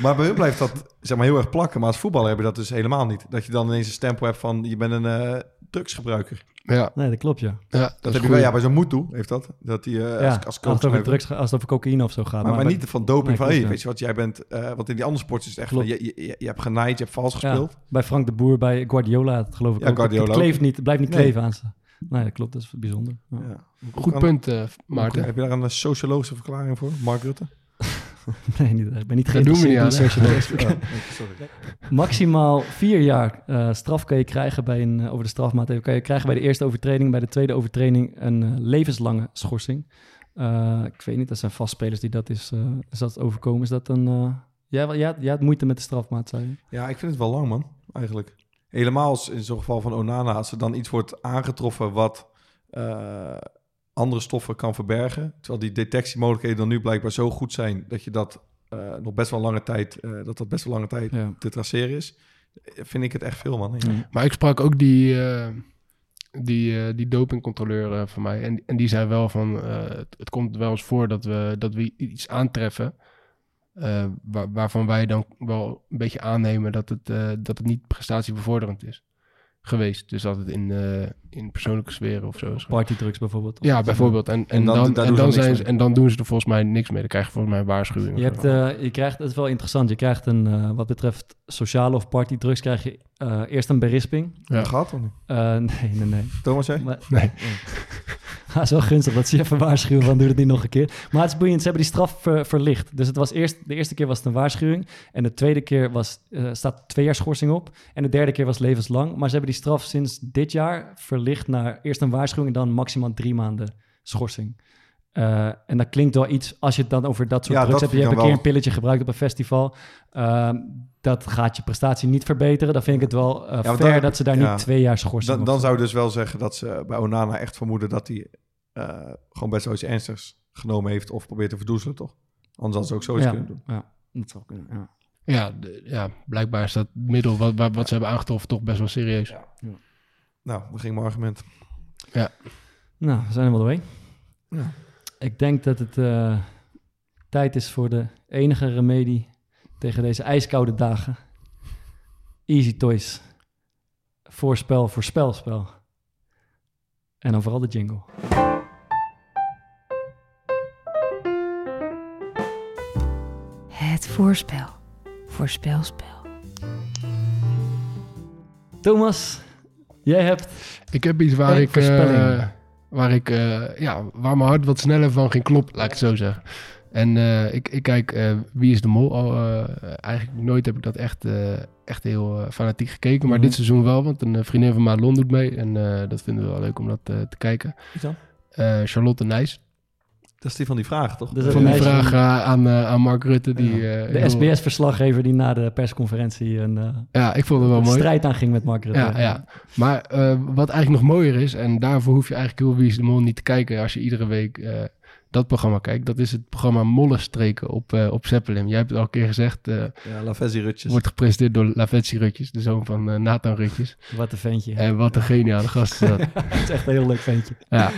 maar bij hun blijft dat zeg maar, heel erg plakken. Maar als voetballer heb je dat dus helemaal niet. Dat je dan ineens een stempel hebt van je bent een eh, drugsgebruiker. Ja, Nee, dat klopt, ja. ja, Dat, is heb je wel, ja, bij zo'n Moetu heeft dat. Dat hij eh, ja als, als als, coach het over drugs, als het over cocaïne of zo gaat. Maar, maar bij- niet van doping Nee, van, hey, ja. weet je wat, jij bent... eh want in die andere sporten is het echt van, je, je, je hebt genaaid, je hebt vals ja, gespeeld. bij Frank de Boer, bij Guardiola, dat geloof ik Ja, ook. Het- Guardiola Het kleeft niet, het blijft niet Nee. kleven aan ze. Nee, dat klopt, dat is bijzonder. Ja. Ja. Goed punt, eh, Maarten. Heb je daar een sociologische verklaring voor, Mark Rutte? Nee, niet, ik ben niet geïnteresseerd in sociologie. Oh, sorry. Maximaal vier jaar eh, straf kan je krijgen bij een, eh, over de strafmaat. Kan je krijgen bij de eerste overtreding, bij de tweede overtreding een eh, levenslange schorsing. Ik weet niet, dat zijn vastspelers die dat is, is dat overkomen. Is dat een... jij, jij, jij had moeite met de strafmaat, zei je? Ja, ik vind het wel lang, man, eigenlijk. Helemaal als in zo'n geval van Onana, als er dan iets wordt aangetroffen wat andere stoffen kan verbergen. Terwijl die detectiemogelijkheden dan nu blijkbaar zo goed zijn dat je dat eh, nog best wel lange tijd, eh, dat dat best wel lange tijd Ja. te traceren is. Vind ik het echt veel, man. Ja. Maar ik sprak ook die, eh, die, die dopingcontroleur van mij. En, en die zei wel van, het, het komt wel eens voor dat we, dat we iets aantreffen... waar, waarvan wij dan wel een beetje aannemen dat het, dat het niet prestatiebevorderend is. Geweest. Dus altijd in, eh, in persoonlijke sferen of zo. Partydrugs bijvoorbeeld. Ja, bijvoorbeeld. En, en, dan- en, doen ze dan niks zijn mee. ze, en dan doen ze er volgens mij niks mee. Dan krijg je volgens mij een waarschuwing. Je, of hebt, eh, je krijgt, het is wel interessant, je krijgt een, eh, wat betreft sociale of partydrugs, krijg je eh, eerst een berisping. Ja. Gaat toch niet? Eh, nee, nee, nee. Thomas, jij? Maar, Nee. Ja, is wel gunstig dat ze je even waarschuwen van doe het niet nog een keer. Maar het is boeiend, ze hebben die straf ver- verlicht. Dus het was eerst, de eerste keer was het een waarschuwing. En de tweede keer was, eh, staat twee jaar schorsing op. En de derde keer was levenslang. Maar ze hebben die straf sinds dit jaar verlicht naar eerst een waarschuwing en dan maximaal drie maanden schorsing. Eh, en dat klinkt wel iets, als je het dan over dat soort Ja, drugs hebt. Je hebt een keer een pilletje gebruikt op een festival. Ehm, dat gaat je prestatie niet verbeteren. Dan vind ik het wel want fair dan- dat ze daar ja. niet twee jaar schorsing Dan, dan zou dus wel zeggen dat ze bij Onana echt vermoeden dat hij eh, gewoon best wel iets ernstigs genomen heeft of probeert te verdoezelen, toch? Anders hadden ze ook zoiets ja, kunnen doen. ja, dat zou kunnen. Ja. Ja, de- ja, blijkbaar is dat middel wat, wat, ze hebben aangetroffen toch best wel serieus. Nou, dat ging mijn argument. Nou, we zijn er wel doorheen. Ja. Ik denk dat het eh, tijd is voor de enige remedie tegen deze ijskoude dagen. Easy Toys. Voorspel, voorspelspel. En dan vooral de jingle. Het voorspel. Voorspelspel. Thomas, jij hebt... Ik heb iets waar ik, eh, waar ik, eh, ja, waar mijn hart wat sneller van ging kloppen, laat ik het zo zeggen. En eh, ik, ik kijk eh, Wie is de Mol al, eh, eigenlijk nooit heb ik dat echt, eh, echt heel fanatiek gekeken, maar Mhm. dit seizoen wel, want een vriendin van Madelon doet mee en eh, dat vinden we wel leuk om dat te kijken. Wie dan? Eh, Charlotte Nijs. Dat is die van die vraag, toch? Dat is Van een die vraag aan, eh, aan Mark Rutte. Die, eh, De SBS-verslaggever die na de persconferentie een eh, Ja, ik vond het wel mooi. strijd aanging met Mark Rutte. Ja, ja. Maar eh, wat eigenlijk nog mooier is, en daarvoor hoef je eigenlijk heel Wie is de Mol niet te kijken als je iedere week eh, dat programma kijkt. Dat is het programma Mollenstreken op, eh op Zeppelin. Jij hebt het al een keer gezegd, eh Ja, Lavezzi-rutjes. wordt gepresenteerd door Lavetsi Rutjes, de zoon van eh, Nathan Rutjes. Wat een ventje. En wat een geniale gast is dat. Het is echt een heel leuk ventje. ja.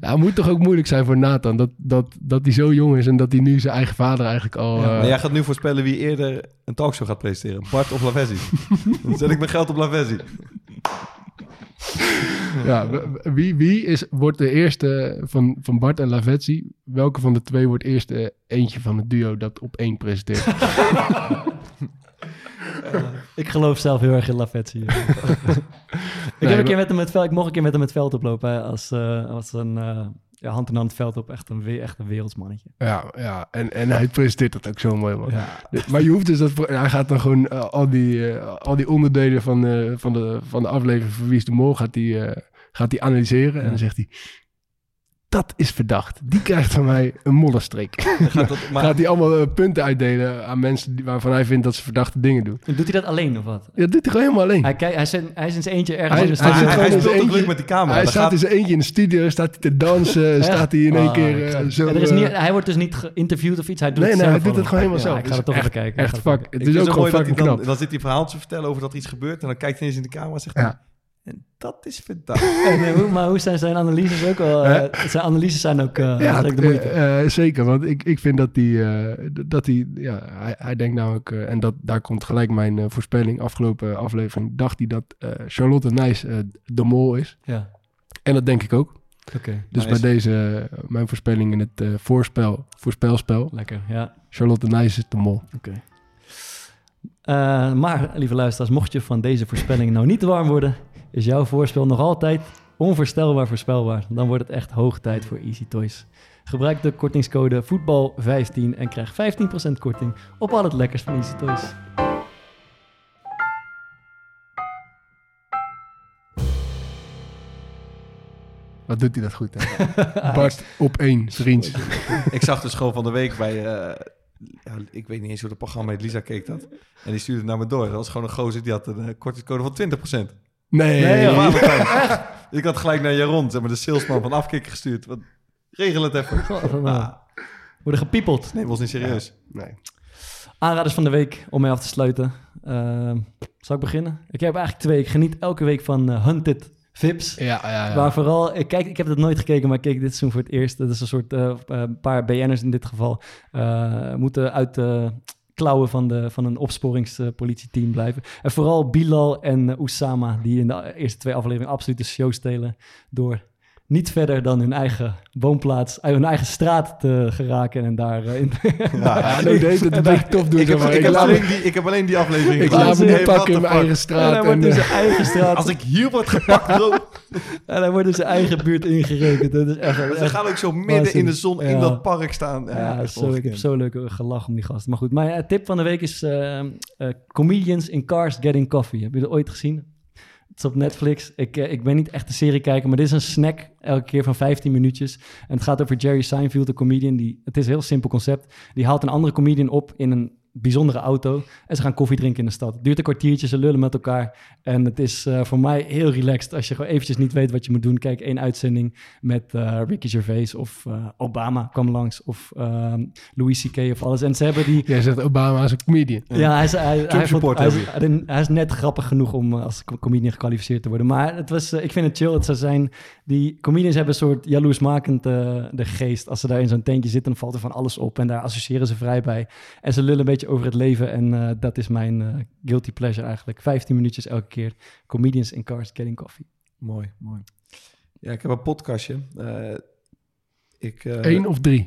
Ja, het moet toch ook moeilijk zijn voor Nathan, dat, dat, dat hij zo jong is en dat hij nu zijn eigen vader eigenlijk al... Ja, maar jij gaat nu voorspellen wie eerder een talkshow gaat presenteren. Bart of Lavezzi? Dan zet ik mijn geld op Lavezzi. Ja, wie, wie is, wordt de eerste van, van Bart en Lavetsi? Welke van de twee wordt eerst eentje van het duo dat op één presenteert? Ik geloof zelf heel erg in Lavetzi. ik, Nee, heb een keer maar- met hem het veld, ik mocht een keer met hem het veld oplopen. hè, als, eh, als een eh, ja, hand in hand veld op. Echt een, echt een wereldsmannetje. ja, ja en, en hij presenteert dat ook zo mooi, man. Ja. Maar je hoeft dus dat... Hij gaat dan gewoon eh, al, die, eh, al die onderdelen van, eh, van, de, van de aflevering van Wie is de Mol gaat die, gaat die analyseren. En dan zegt hij... Dat is verdacht. Die krijgt van mij een mollenstreek. Dan gaat dat, maar gaat hij allemaal eh, punten uitdelen aan mensen die, waarvan hij vindt dat ze verdachte dingen doen. En Doet hij dat alleen of wat? Ja, dat doet hij gewoon helemaal alleen. Hij, kijkt, hij, is in, hij is in zijn eentje ergens Hij- in de hij studio. zit hij, gewoon hij zijn speelt ook eentje. met die camera. Hij staat gaat- in zijn eentje in de studio, staat hij te dansen, staat hij in één Ah, keer eh, zo... Er is eh, niet, hij wordt dus niet geïnterviewd of iets. Hij doet nee, het nee, hij doet het gewoon helemaal Ja, zelf. ik ga Het toch even kijken. Echt fuck. Het is ook gewoon mooi dat fucking hij dan, knap. dan zit hij verhaal te vertellen over dat er iets gebeurt. En dan kijkt hij eens in de camera en zegt. En dat is verdacht. En, eh, hoe- maar hoe zijn zijn analyses ook wel? eh, zijn analyses zijn ook eh Ja, de moeite. zeker, want ik, ik vind dat hij, eh, d- dat hij, ja, hij, hij denkt namelijk, eh, en dat, daar komt gelijk mijn voorspelling, afgelopen aflevering, dacht hij dat eh, Charlotte Nijs de mol is. ja, En dat denk ik ook. oké. Dus Nice. bij deze, mijn voorspelling in het eh, voorspel, voorspelspel, Lekker, ja. Charlotte Nijs is de mol. Oké. Eh, maar, lieve luisteraars, mocht je van deze voorspelling nou niet te warm worden, is jouw voorspel nog altijd onvoorstelbaar voorspelbaar. Dan wordt het echt hoog tijd voor Easy Toys. Gebruik de kortingscode voetbal15 en krijg 15% korting op al het lekkers van Easy Toys. Wat doet hij dat goed, hè? Bart op één, vriends. ik zag dus gewoon van de week bij... eh, ja, ik weet niet eens hoe het programma heet. Lisa keek dat. En die stuurde het naar me door. Dat was gewoon een gozer die had een uh, kortingscode van 20%. Nee, Nee, joh. Valentijn. Ik had gelijk naar Jaron, zeg maar, de salesman van Afkikken gestuurd. Wat, regel het even. Ah, Worden gepiepeld. nee, was niet serieus. nee. Aanraders van de week om mee af te sluiten. Uh, zal ik beginnen? Ik heb eigenlijk twee. Ik geniet elke week van uh, Hunted Vips. Ja, ja, ja. Waar vooral, ik, kijk, ik heb het nooit gekeken, maar ik keek dit seizoen voor het eerst. Dat is een soort, uh, een paar BN'ers in dit geval, uh, moeten uit de klauwen van, de, van een opsporingspolitieteam blijven. En vooral Bilal en Oussama, die in de eerste twee afleveringen absoluut de show stelen door niet verder dan hun eigen woonplaats, uh, hun eigen straat te geraken en daar uh, in... Ja, ja nee, een beetje tof doen. Ik heb, maar ik, ik, heb laat alleen me, die, ik heb alleen die aflevering ik gedaan. laat me niet pakken in mijn eigen fuck? en hij straat. wordt En, in eh, zijn eigen straat... Als ik hier word gepakt, bro. En hij wordt in zijn eigen buurt ingerekend. Dat is echt... Ze echt gaan ook zo midden in de zon in dat park staan. Ja, zo, ik heb zo leuk gelachen om die gasten. Maar goed, mijn eh, tip van de week is eh, eh, Comedians in Cars Getting Coffee. Heb je dat ooit gezien? Het is op Netflix. Ik, eh, ik ben niet echt een serie kijker, maar dit is een snack elke keer van 15 minuutjes. En het gaat over Jerry Seinfeld, de comedian. Die, het is een heel simpel concept. Die haalt een andere comedian op in een bijzondere auto. En ze gaan koffie drinken in de stad. Het duurt een kwartiertje, ze lullen met elkaar. En het is eh, voor mij heel relaxed. Als je gewoon eventjes niet weet wat je moet doen. Kijk één uitzending met eh, Ricky Gervais of eh, Obama kwam langs. Of ehm, Louis C.K. of alles. En ze hebben die... Jij zegt Obama als een comedian. Ja, hij is, hij, hij, vond- hij, is, hij is net grappig genoeg om als co- comedian gekwalificeerd te worden. Maar het was, ik vind het chill. Het zou zijn, die comedians hebben een soort jaloersmakend eh, de geest. Als ze daar in zo'n tentje zitten, dan valt er van alles op. En daar associëren ze vrij bij. En ze lullen een beetje over het leven. En eh, dat is mijn eh, guilty pleasure eigenlijk. 15 minuutjes elke keer. Comedians in cars getting coffee. Mooi, mooi. Ja, ik heb een podcastje. Eh, ik, eh, Eén of drie.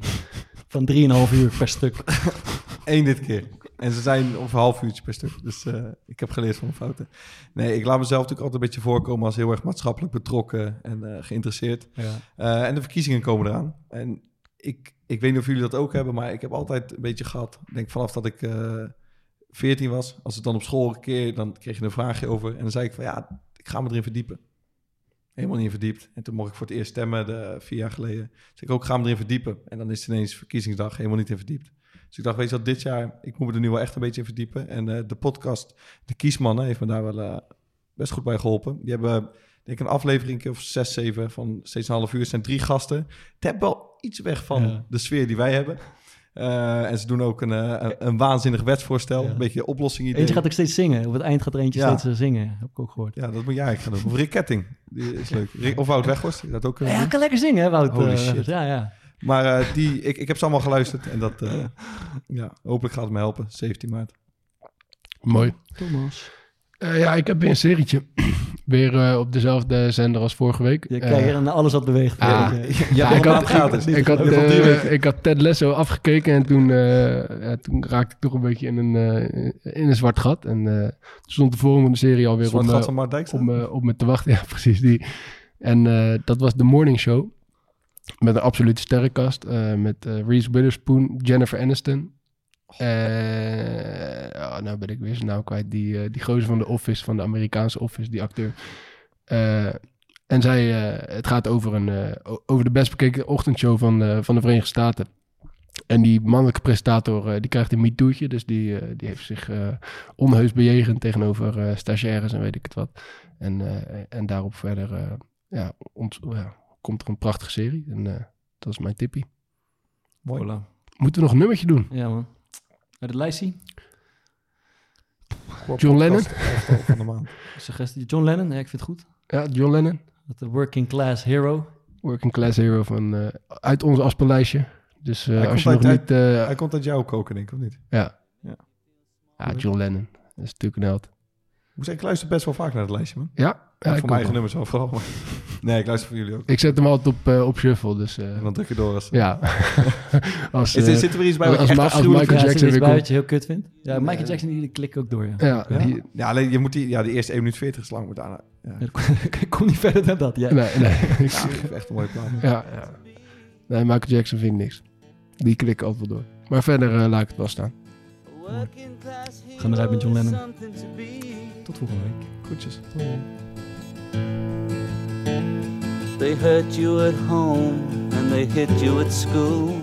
Van 3,5 uur per stuk. Eén dit keer. En ze zijn een half uurtje per stuk. Dus eh, ik heb geleerd van mijn fouten. Nee, ik laat mezelf natuurlijk altijd een beetje voorkomen als heel erg maatschappelijk betrokken en eh, geïnteresseerd. Ja. Eh, en de verkiezingen komen eraan. En ik, ik weet niet of jullie dat ook hebben, maar ik heb altijd een beetje gehad. Denk vanaf dat ik eh 14 was, als het dan op school een keer, dan kreeg je een vraagje over. En dan zei ik van ja, ik ga me erin verdiepen. Helemaal niet verdiept. En toen mocht ik voor het eerst stemmen, de, vier jaar geleden. Dus ik ook, ga me erin verdiepen. En dan is het ineens verkiezingsdag, helemaal niet in verdiept. Dus ik dacht, weet je wat, dit jaar, ik moet me er nu wel echt een beetje in verdiepen. En eh, de podcast, De Kiesmannen, heeft me daar wel eh, best goed bij geholpen. Die hebben, denk ik, een aflevering of zes, zeven van steeds een half uur. Zijn drie gasten. Het heeft wel iets weg van Ja. de sfeer die wij hebben. Eh, en ze doen ook een, eh, een, een waanzinnig wetsvoorstel. Ja. Een beetje oplossing Eentje gaat ook steeds zingen. Op het eind gaat er eentje Ja. steeds eh, zingen. Heb ik ook gehoord. Ja, dat moet jij eigenlijk gaan doen. Of Rick Ketting. Die is leuk. Rick, of Wout Weghorst. die Dat ook kunnen Ja, hij kan lekker zingen, hè, Wout? Holy shit. Ja, ja. Maar eh, die, ik, ik heb ze allemaal geluisterd. En dat, eh, ja, hopelijk gaat het me helpen. 17 maart. Mooi. Thomas. Eh, ja, ik heb weer een serietje. Weer eh, op dezelfde zender als vorige week. Je Eh, kijkt naar alles wat beweegt. ah. Ja, ik, had, gratis. ik, ik, had, eh, weken. ik had Ted Lasso afgekeken en toen, eh, ja, toen raakte ik toch een beetje in een, eh, in een zwart gat. En eh, toen stond de volgende serie alweer Zwart gat eh, van Mark eh, op me te wachten. Ja, precies. Die. En eh, dat was de Morning Show. Met een absolute sterrenkast. eh, met eh, Reese Witherspoon, Jennifer Aniston. Eh oh, nou ben ik weer zijn naam kwijt. Die, eh, die gozer van de Office, van de Amerikaanse Office, die acteur. Eh, en zij, het gaat over, een, over de best bekeken ochtendshow van, van de Verenigde Staten. En die mannelijke presentator, die krijgt een MeToo'tje. Dus die, die heeft zich onheus bejegend tegenover eh, stagiaires en weet ik het wat. En, en daarop verder ja, ont- ja, komt er een prachtige serie. En dat is mijn tippie. Mooi. Voilà. Moeten we nog een nummertje doen? Ja, man. Uit het lijstje. John Lennon? Van de maand. Suggestie. John Lennon, ja, ik vind het goed. Ja, John Lennon. Dat de working class hero. Working Class Hero van, eh, uit ons afspeellijstje. Dus eh, Hij als je komt nog uit- niet... eh, Hij komt uit jouw koken, denk ik, of niet? ja. Ja. ja, John Lennon. Dat is natuurlijk een held. Ik luister best wel vaak naar het lijstje, man. Ja, Ja, voor mijn eigen wel. nummers wel vooral. maar- Nee, ik luister voor jullie ook. ik zet hem altijd op, eh, op shuffle. Dus eh, En dan druk je door als... ja. als, Is, eh, er- zit er weer iets bij wat als echt als Michael ja, Jackson wat je heel kut vindt? Ja, Michael Jackson die, klikt ook door, ja. ja, Ja? die- Ja, alleen je moet die, ja, die eerste 1 minuut 40 is lang, maar daarna... Ja, Ik kom niet verder dan dat, ja. nee, nee. Ik- ja echt een mooie plaat. ja, ja. Nee, Michael Jackson vind ik niks. Die klikken altijd wel door. Maar verder laat ik het wel staan. Gaan eruit met John Lennon. Tot volgende week. Groetjes. They hurt you at home and they hit you at school.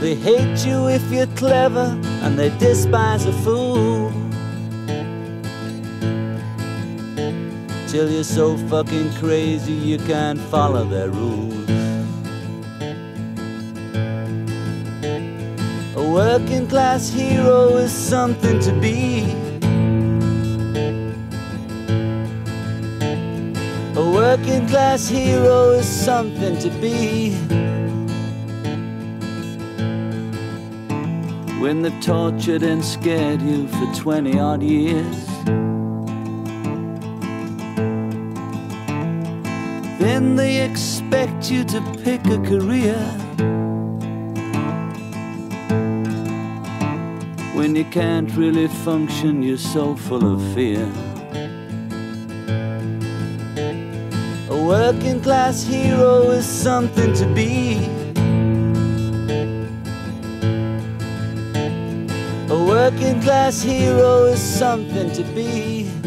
They hate you if you're clever and they despise a fool. Till you're so fucking crazy you can't follow their rules. A working class hero is something to be. Working class hero is something to be. when they've tortured and scared you for 20 odd years. Then they expect you to pick a career. When you can't really function, you're so full of fear. Working class hero is something to be. A working class hero is something to be.